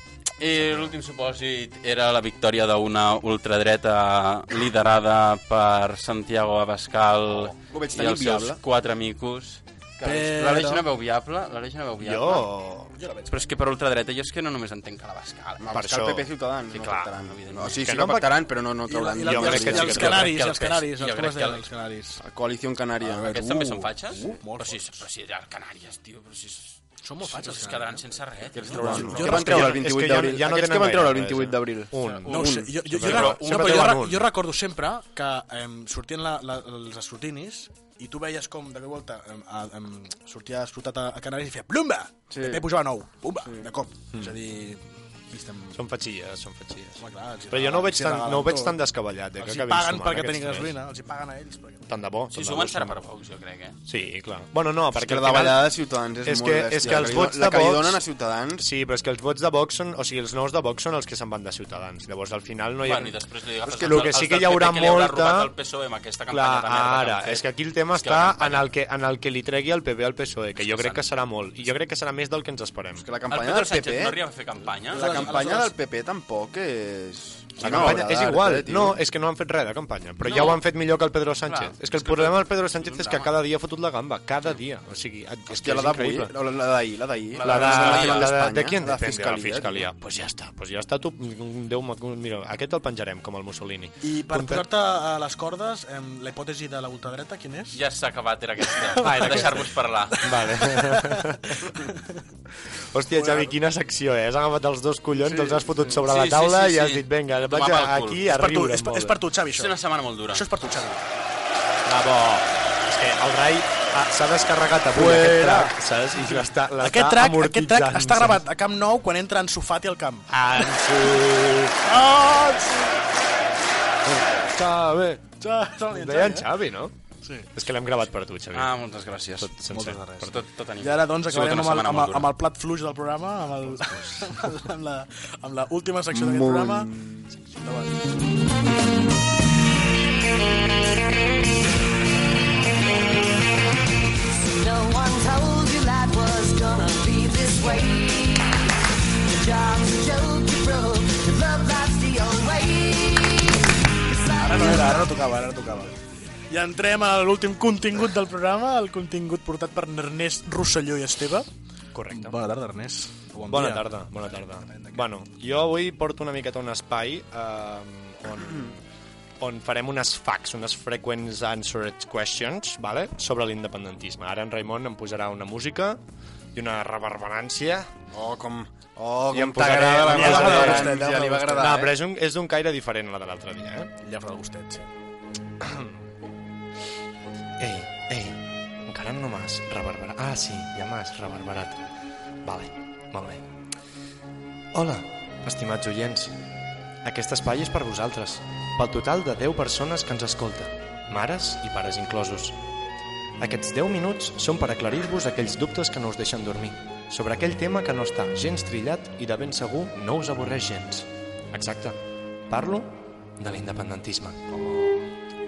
I l'últim supòsit era la victòria d'una ultradreta liderada per Santiago Abascal veig i els seus quatre micos Que L'Aleix no veu viable, l'Aleix no veu viable. Jo- Jo la veig. Però és que per ultradreta jo és que no només entenc que la Bascal. No, és que el PP i Ciutadans Sí, no clar, pactaran. evidentment. O sigui, Que sí no pactaran, però no, no trauran... I, la, jo i, que i sí els canaris, els canaris, Jo els el- els canaris. Coalició Canària. Aquests també són fatxes? Uh, molt però si, però si a Canàries, tio, però si... Són molt fatxes, Es quedaran sense res. Què els tio. trauran? Jo- van treure el és que 28 ja- d'abril? ja no Aquests que van treure el gaire 28 d'abril? Un. No sé, jo, jo, jo, no, però jo, jo recordo sempre que em, sortien la, la, els escrutinis i tu veies com de volta em, em, sortia explotat a, a Canàries i feia plumba! Sí. PP pujava nou, pumba, sí. de cop. Mm. És a dir, aquí estem... Són fatxilles, són fatxilles. Home, clar, Però jo no ho veig tan, no ho veig tan descabellat. Eh, que Els hi acabin paguen perquè diners. gasolina, els hi paguen a ells. Perquè... Tant de bo. Si de sumen serà per Vox, jo crec, eh? Sí, clar. Bueno, no, perquè que al la davallada de Ciutadans és és molt que, bèstia. és que els La que li vots do- la de que li Vox... donen a Ciutadans... Sí, però és que els vots de Vox són... O sigui, els nous de Vox són els que se'n van de Ciutadans. Llavors, al final no hi ha... Bueno, i després li agafes és que el que sí que hi haurà que molta... robat el PSOE amb aquesta Clar, campanya de merda que ara, és que aquí el tema És que la està en el, que, en el que li tregui el PP al PSOE, que jo que crec que serà molt. I jo crec que serà més del que ens esperem. que la campanya del PP... no arriba a fer campanya? La campanya del PP tampoc és... La no, campanya és igual, eh, no, és que no han fet res de campanya, però No. ja ho han fet millor que el Pedro Sánchez. Clar, és que el és que problema el- del Pedro Sánchez és que cada dia ha fotut la gamba, cada dia. O sigui, és que és la d'avui, increïble. la la d'ahir, la d'ahir. La de, de, qui en la depèn? De la Fiscalia. Fiscalia. Pues ja està, pues ja està. Tu, Déu, mira, aquest el penjarem, com el Mussolini. I per Compte- posar-te a les cordes, em, la hipòtesi de la ultradreta, quin és? Ja s'ha acabat, era aquesta. Ah, era Deixar-vos parlar. Vale. Hòstia, Xavi, quina secció, eh? Has agafat els dos collons, Sí, els has fotut sobre Sí, la sí, taula sí, i has dit, vinga, Pel cul. aquí és a per tu, riure. és, per- és per tu, Xavi, És això. una setmana molt dura. Això és per tu, Xavi. Bravo. És que el Rai ah, s'ha descarregat avui Fuera. aquest track, saps? I l'està Aquest track, aquest track està gravat a Camp Nou quan entra en Sofati al camp. Ansu. Ansu. Xavi. Xavi, deien eh? Xavi, no? Sí. És que l'hem gravat per tu, Xavi. Ah, moltes gràcies. Tot sencer. Moltes gràcies. Per tot, tot anim. I ara, doncs, acabarem amb el, amb, molt el, amb el plat fluix del programa, amb, el, amb, la, amb la última secció d'aquest programa. No one told you life was gonna be this way. The job's a joke you broke, your love life's the old way. Ara no era, ara no tocava, ara no tocava. I entrem a l'últim contingut del programa, el contingut portat per Ernest Rosselló i Esteve. Correcte. Bona tarda, Ernest. Bon Bona dia. tarda, bona tarda. Bueno, jo avui porto una miqueta un espai eh, on, on farem unes facts, unes frequent answered questions, vale? sobre l'independentisme. Ara en Raimon em posarà una música i una reverberància. Oh, com... Oh, I com t'agrada la posaré- cosa gustet, gran, ja li va agradar, No, eh? però és un- és d'un caire diferent a la de l'altre dia, eh? Farà el gustet, sí. Ei, ei, encara no m'has reverberat. Ah, sí, ja m'has reverberat. Vale, molt bé. Hola, estimats oients. Aquest espai és per vosaltres, pel total de 10 persones que ens escolta, mares i pares inclosos. Aquests 10 minuts són per aclarir-vos aquells dubtes que no us deixen dormir, sobre aquell tema que no està gens trillat i de ben segur no us avorreix gens. Exacte, parlo de l'independentisme.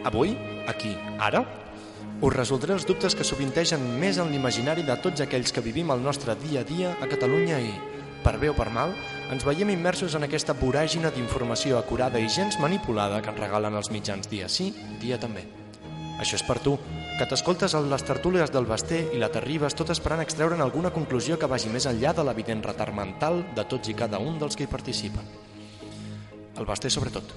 Avui, aquí, ara, us resoldré els dubtes que sovintegen més en l'imaginari de tots aquells que vivim el nostre dia a dia a Catalunya i, per bé o per mal, ens veiem immersos en aquesta voràgina d'informació acurada i gens manipulada que ens regalen els mitjans dia sí, dia també. Això és per tu, que t'escoltes a les tertúlies del Basté i la t'arribes tot esperant extreure'n alguna conclusió que vagi més enllà de l'evident retard mental de tots i cada un dels que hi participen. El Basté sobretot.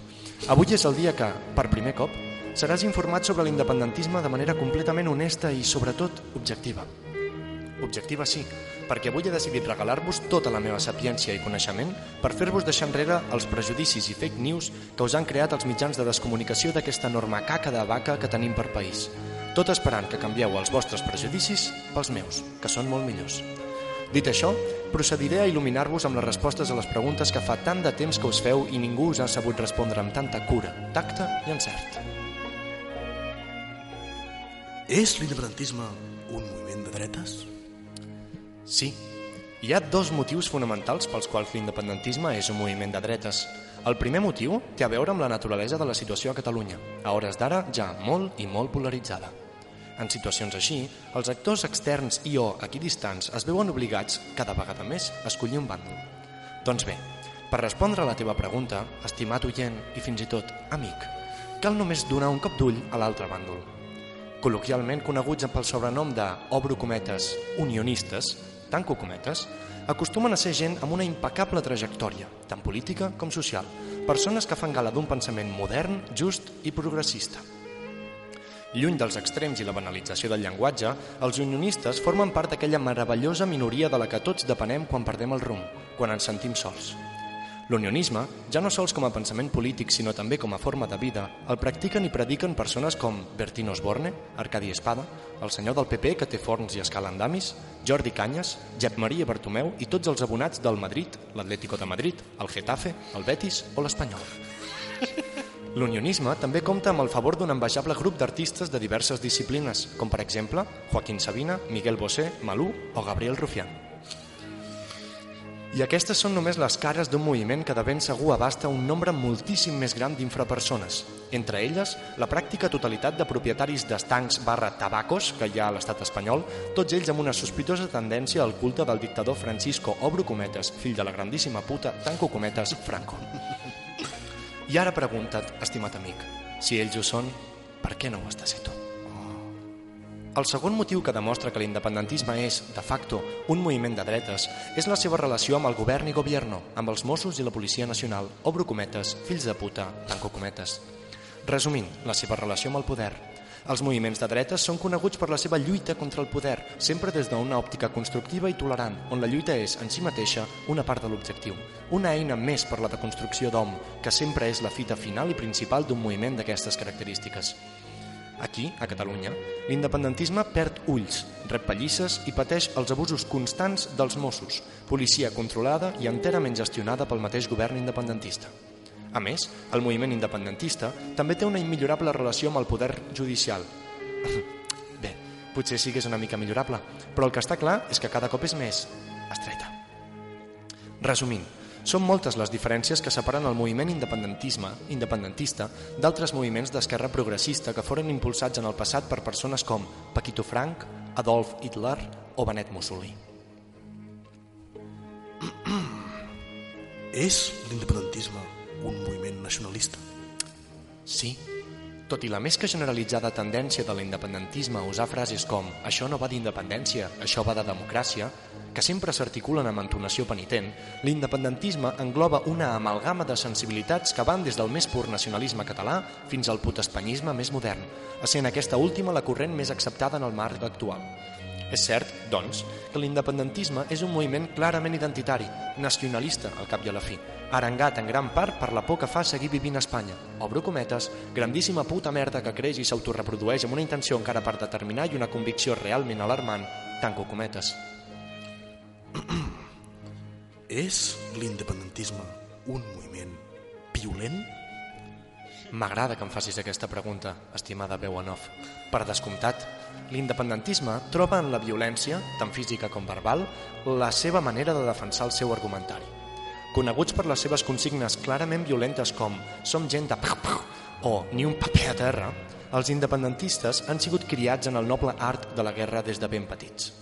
Avui és el dia que, per primer cop, seràs informat sobre l'independentisme de manera completament honesta i, sobretot, objectiva. Objectiva sí, perquè avui he decidit regalar-vos tota la meva sapiència i coneixement per fer-vos deixar enrere els prejudicis i fake news que us han creat els mitjans de descomunicació d'aquesta enorme caca de vaca que tenim per país. Tot esperant que canvieu els vostres prejudicis pels meus, que són molt millors. Dit això, procediré a il·luminar-vos amb les respostes a les preguntes que fa tant de temps que us feu i ningú us ha sabut respondre amb tanta cura, tacte i encert. És l'independentisme un moviment de dretes? Sí. Hi ha dos motius fonamentals pels quals l'independentisme és un moviment de dretes. El primer motiu té a veure amb la naturalesa de la situació a Catalunya, a hores d'ara ja molt i molt polaritzada. En situacions així, els actors externs i o equidistants es veuen obligats, cada vegada més, a escollir un bàndol. Doncs bé, per respondre a la teva pregunta, estimat oient i fins i tot amic, cal només donar un cop d'ull a l'altre bàndol. Col·loquialment coneguts pel sobrenom de, obro cometes, unionistes, tanco cometes, acostumen a ser gent amb una impecable trajectòria, tant política com social, persones que fan gala d'un pensament modern, just i progressista. Lluny dels extrems i la banalització del llenguatge, els unionistes formen part d'aquella meravellosa minoria de la que tots depenem quan perdem el rumb, quan ens sentim sols. L'unionisme, ja no sols com a pensament polític, sinó també com a forma de vida, el practiquen i prediquen persones com Bertín Osborne, Arcadi Espada, el senyor del PP que té forns i escala andamis, Jordi Canyes, Jep Maria Bartomeu i tots els abonats del Madrid, l'Atlético de Madrid, el Getafe, el Betis o l'Espanyol. L'unionisme també compta amb el favor d'un envejable grup d'artistes de diverses disciplines, com per exemple Joaquín Sabina, Miguel Bosé, Malú o Gabriel Rufián. I aquestes són només les cares d'un moviment que de ben segur abasta un nombre moltíssim més gran d'infrapersones, entre elles la pràctica totalitat de propietaris d'estancs barra tabacos que hi ha a l'estat espanyol, tots ells amb una sospitosa tendència al culte del dictador Francisco Obro Cometes, fill de la grandíssima puta Tanco Cometes Franco. I ara pregunta't, estimat amic, si ells ho són, per què no ho has de ser tu? El segon motiu que demostra que l'independentisme és, de facto, un moviment de dretes és la seva relació amb el govern i gobierno, amb els Mossos i la Policia Nacional, obro cometes, fills de puta, tanco cometes. Resumint, la seva relació amb el poder. Els moviments de dretes són coneguts per la seva lluita contra el poder, sempre des d'una òptica constructiva i tolerant, on la lluita és, en si mateixa, una part de l'objectiu. Una eina més per la deconstrucció d'hom, que sempre és la fita final i principal d'un moviment d'aquestes característiques. Aquí, a Catalunya, l'independentisme perd ulls, rep pallisses i pateix els abusos constants dels Mossos, policia controlada i enterament gestionada pel mateix govern independentista. A més, el moviment independentista també té una immillorable relació amb el poder judicial. Bé, potser sí que és una mica millorable, però el que està clar és que cada cop és més estreta. Resumint, són moltes les diferències que separen el moviment independentisme independentista d'altres moviments d'esquerra progressista que foren impulsats en el passat per persones com Paquito Frank, Adolf Hitler o Benet Mussolí. És l'independentisme un moviment nacionalista? Sí, tot i la més que generalitzada tendència de l'independentisme a usar frases com «això no va d'independència, això va de democràcia», que sempre s'articulen amb entonació penitent, l'independentisme engloba una amalgama de sensibilitats que van des del més pur nacionalisme català fins al putespanyisme més modern, essent aquesta última la corrent més acceptada en el marc actual. És cert, doncs, que l'independentisme és un moviment clarament identitari, nacionalista al cap i a la fi, arengat en gran part per la por que fa seguir vivint a Espanya. Obro cometes, grandíssima puta merda que creix i s'autoreprodueix amb una intenció encara per determinar i una convicció realment alarmant, tanco cometes. És l'independentisme un moviment violent? M'agrada que em facis aquesta pregunta, estimada veu en off. Per descomptat, l'independentisme troba en la violència, tant física com verbal, la seva manera de defensar el seu argumentari. Coneguts per les seves consignes clarament violentes com «som gent de pau, pau» o «ni un paper a terra», els independentistes han sigut criats en el noble art de la guerra des de ben petits.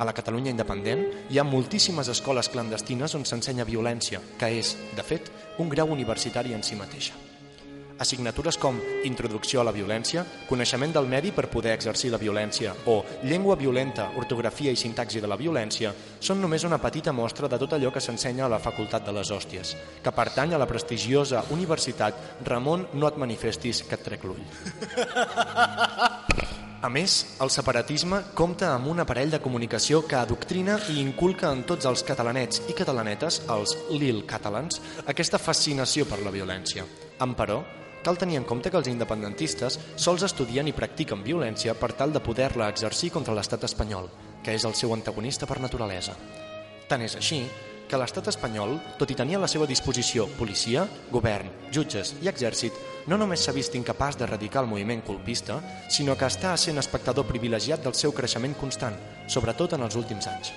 A la Catalunya independent hi ha moltíssimes escoles clandestines on s'ensenya violència, que és, de fet, un grau universitari en si mateixa. Assignatures com Introducció a la violència, Coneixement del medi per poder exercir la violència o Llengua violenta, ortografia i sintaxi de la violència són només una petita mostra de tot allò que s'ensenya a la Facultat de les Hòsties, que pertany a la prestigiosa Universitat Ramon No et manifestis que et trec l'ull. A més, el separatisme compta amb un aparell de comunicació que adoctrina i inculca en tots els catalanets i catalanetes, els Lil Catalans, aquesta fascinació per la violència. Emperò, cal tenir en compte que els independentistes sols estudien i practiquen violència per tal de poder-la exercir contra l'estat espanyol, que és el seu antagonista per naturalesa. Tant és així que l'estat espanyol, tot i tenir a la seva disposició policia, govern, jutges i exèrcit, no només s'ha vist incapaç d'erradicar el moviment colpista, sinó que està sent espectador privilegiat del seu creixement constant, sobretot en els últims anys.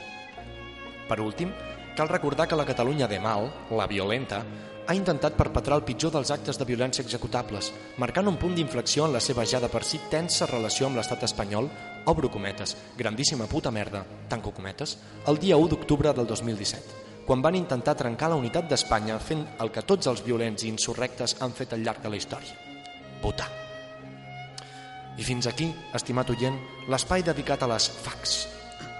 Per últim, cal recordar que la Catalunya de Mal, la violenta, ha intentat perpetrar el pitjor dels actes de violència executables, marcant un punt d'inflexió en la seva ja de per si tensa relació amb l'estat espanyol, obro cometes, grandíssima puta merda, tanco cometes, el dia 1 d'octubre del 2017 quan van intentar trencar la unitat d'Espanya fent el que tots els violents i insurrectes han fet al llarg de la història. Votar. I fins aquí, estimat oient, l'espai dedicat a les facs.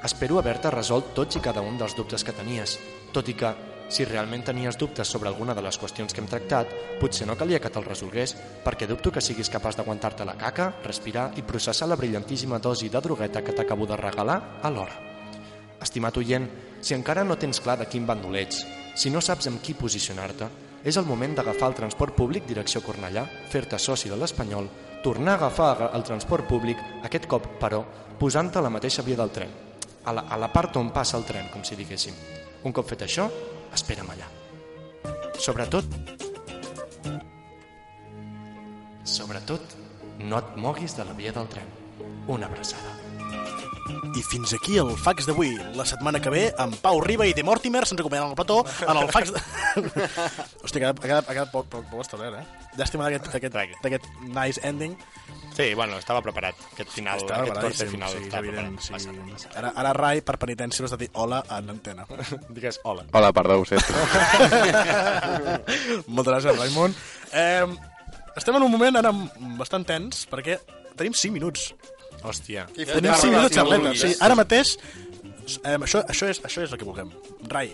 Espero haver-te resolt tots i cada un dels dubtes que tenies, tot i que, si realment tenies dubtes sobre alguna de les qüestions que hem tractat, potser no calia que te'l resolgués, perquè dubto que siguis capaç d'aguantar-te la caca, respirar i processar la brillantíssima dosi de drogueta que t'acabo de regalar alhora. Estimat oient, si encara no tens clar de quin bàndol ets, si no saps amb qui posicionar-te, és el moment d'agafar el transport públic direcció Cornellà, fer-te soci de l'Espanyol, tornar a agafar el transport públic, aquest cop, però, posant-te a la mateixa via del tren, a la, a la part on passa el tren, com si diguéssim. Un cop fet això, espera'm allà. Sobretot, sobretot, no et moguis de la via del tren. Una abraçada. I fins aquí el fax d'avui. La setmana que ve, amb Pau Riba i de Mortimer se'ns acompanyant al plató en el fax... De... Hòstia, ha quedat, ha quedat, ha quedat poc, poc, poc establert, eh? Llàstima d'aquest aquest, d'aquest nice ending. Sí, bueno, estava preparat. Aquest final, Estava aquest corte final sí, estava evident, preparat. sí. Ara, ara Rai, per penitència, has de dir hola en l'antena. Digues hola. Hola, perdó, ho sento. Moltes gràcies, Raimon. Eh, estem en un moment ara bastant tens, perquè tenim 5 minuts. Hòstia. I Tenim fotem 5 minuts, xarleta. sí, ara mateix, eh, això, això, és, això és el que vulguem. Rai,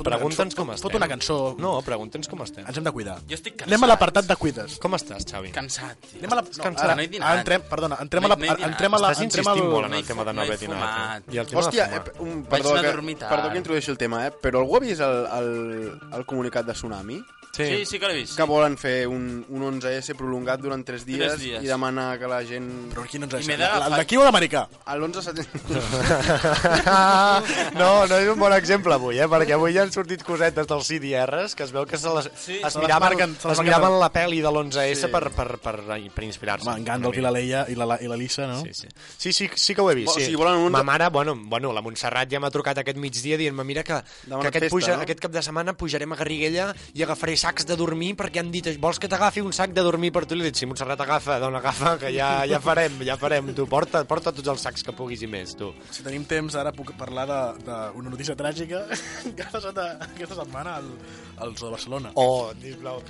Pregunta'ns com estem. Fot una cançó. No, pregunta'ns com estem. Ens hem de cuidar. Jo estic cansat. Anem a l'apartat de cuides. Com estàs, Xavi? Cansat. tio. Anem a la... No, Cansat. ara, No he dinat. entrem, perdona, entrem a la... No no. Entrem a la... Estàs Entrem insistint al... molt en No el tema de no no haver dinat. eh? I el tema Hòstia, de eh, fumar. un, Vaig perdó, anar a que, dormir tard. perdó que introdueixi el tema, eh? però algú ha vist el, el, el comunicat de Tsunami? Sí, sí que l'he vist. Que volen fer un, un 11S prolongat durant 3 dies, Tres dies. i demana que la gent... Però quin ens I m'he El d'agafar- d'aquí o l'americà? A l'11 setembre... no, no és un bon exemple avui, eh? perquè avui ja han sortit cosetes dels CDRs que es veu que se les, Sí, es, se les miraven, marquen- se les es miraven la pel·li de l'11S Sí. per, per, per, per inspirar-se. Home, en Gandalf i la Leia i la, i la Lisa, no? Sí, sí. Sí, sí, sí que ho he vist. O Sí. sigui, volen un- Ma mare, bueno, bueno, la Montserrat ja m'ha trucat aquest migdia dient-me mira que, Demana que aquest, festa, puja, no? aquest cap de setmana pujarem a Garriguella i agafaré sacs de dormir perquè han dit vols que t'agafi un sac de dormir per tu? I li he dit, sí, Montserrat, agafa, dona, agafa, que ja, ja farem, ja farem. Tu porta, porta tots els sacs que puguis i més, tu. Si tenim temps, ara puc parlar d'una notícia tràgica que ha passat aquesta setmana al, al Zoo de Barcelona. Oh, sisplau.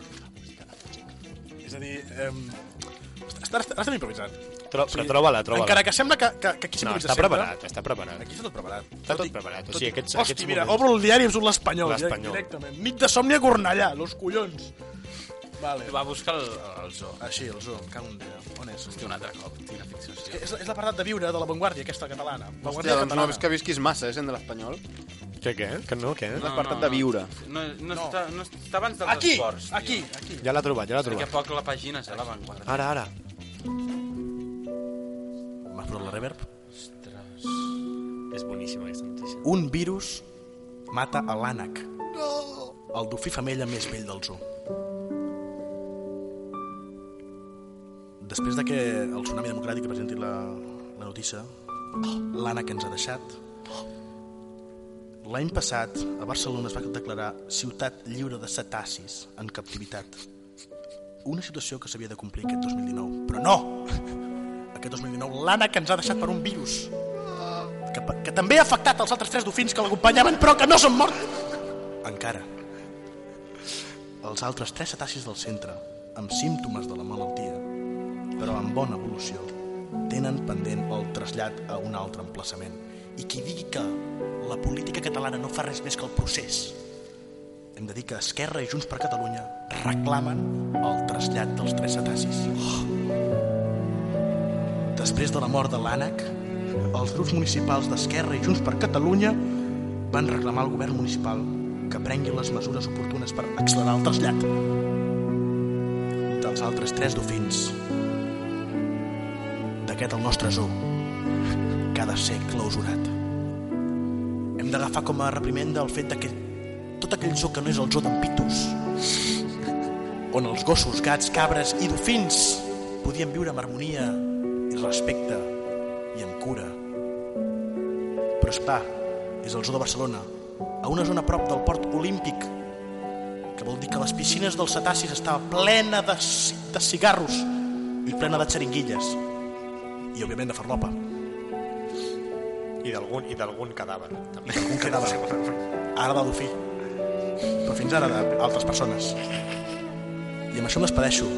És a dir, eh, ara estem improvisant. Tro però troba-la, troba-la. Encara que sembla que, que, que aquí No, s'improvisa està sempre... preparat, està preparat. Aquí està tot preparat. Està tot preparat. O sigui, aquests, Hosti, aquests mira, moments... obro el diari i em surt l'Espanyol. L'Espanyol. Directament. Nit de somni a Cornellà, los collons. Vale. Va buscar el, el zoo. Així, el zoo, cau un dia. On és? Hosti, un altre cop. Quina fixació. És, és l'apartat de viure de la Vanguardia, aquesta catalana. Hòstia, Vanguardia doncs no catalana. ves que visquis massa, eh, sent de l'Espanyol. Què, què? Que no, què? No, L'apartat de viure. No, no, no. Està, no està abans dels Aquí, esports. tio. aquí, aquí. Ja l'ha trobat, ja l'ha Perquè trobat. poc la pàgina és a l'avantguarda. Ara, ara. Posat la reverb? Ostres. És boníssima aquesta notícia. Un virus mata a l'ànec. No! El dofí femella més vell del zoo. Després de que el Tsunami Democràtic presenti la, la notícia, l'ànec ens ha deixat. L'any passat, a Barcelona es va declarar ciutat lliure de cetacis en captivitat. Una situació que s'havia de complir aquest 2019. Però no! Aquest 2019 l'ànec ens ha deixat per un virus que, que també ha afectat els altres tres dofins que l'acompanyaven, però que no són morts. Encara. Els altres tres cetacis del centre, amb símptomes de la malaltia, però amb bona evolució, tenen pendent el trasllat a un altre emplaçament. I qui digui que la política catalana no fa res més que el procés, hem de dir que Esquerra i Junts per Catalunya reclamen el trasllat dels tres cetacis. Oh. Després de la mort de l'ànec, els grups municipals d'Esquerra i Junts per Catalunya van reclamar al govern municipal que prengui les mesures oportunes per accelerar el trasllat dels altres tres dofins d'aquest el nostre zoo que ha de ser clausurat. Hem d'agafar com a reprimenda el fet que tot aquell zoo que no és el zoo d'en Pitus on els gossos, gats, cabres i dofins podien viure amb harmonia respecte i amb cura. Però és clar, és el zoo de Barcelona, a una zona prop del port olímpic, que vol dir que les piscines dels cetacis estava plena de, de cigarros i plena de xeringuilles. I, òbviament, de farlopa. I d'algun i d'algun cadàver. També. Un cadàver. Ara de dofí. Però fins ara d'altres persones. I amb això em despedeixo,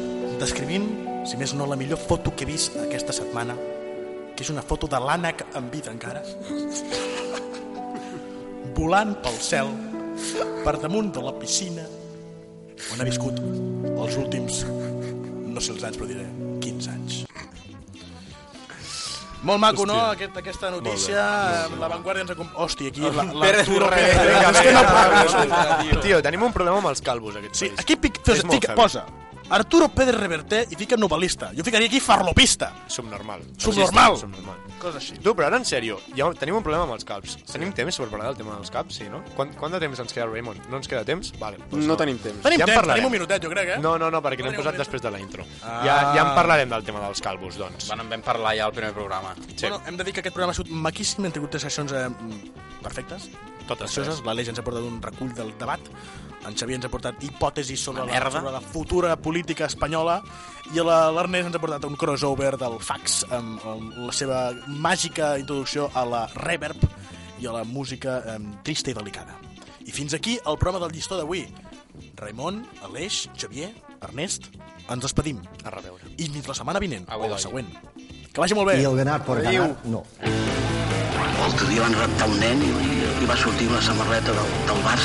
descrivint si més no la millor foto que he vist aquesta setmana, que és una foto de l'ànec en vida encara, volant pel cel, per damunt de la piscina, on ha viscut els últims, no sé els anys, però diré 15 anys. Molt maco, no? Hòstia. Aquest, aquesta notícia, Molt bé, la Vanguardia ens ha... Hòstia, aquí... Ah, La, Pérez Borrell. Vinga, no vinga, vinga, tio. Tenim un problema amb els calvos, aquest Sí, país. aquí pic, posa Arturo Pérez Reverter i fica novel·lista. Jo ficaria aquí farlopista. Subnormal. Subnormal. Subnormal. Cosa així. Tu, però ara en sèrio, ja tenim un problema amb els caps. Tenim temps per parlar del tema dels caps, sí, no? Quant, quant de temps ens queda, Raymond? No ens queda temps? Vale, doncs No tenim temps. Tenim Ja temps, parlarem. tenim un minutet, jo crec, eh? No, no, no, perquè l'hem Tenim un posat després de la intro. Ah. Ja, ja en parlarem del tema dels calvos, doncs. Bueno, en vam parlar ja al primer programa. Sí. Bueno, hem de dir que aquest programa ha sigut maquíssim, hem tingut tres sessions eh, perfectes, Totes precioses. La Leix ens ha portat un recull del debat, en Xavier ens ha portat hipòtesis sobre, la, merda. sobre la futura política espanyola i la- l'Ernest ens ha portat un crossover del fax amb, amb la seva màgica introducció a la reverb i a la música eh, trista i delicada. I fins aquí el programa del llistó d'avui. Raimon, Aleix, Xavier, Ernest, ens despedim. A reveure. I fins la setmana vinent, Avui o la següent. Que vagi molt bé. Y el ganar por Adéu. ganar, no. L'altre dia van raptar un nen i, i va sortir una samarreta del, del Barça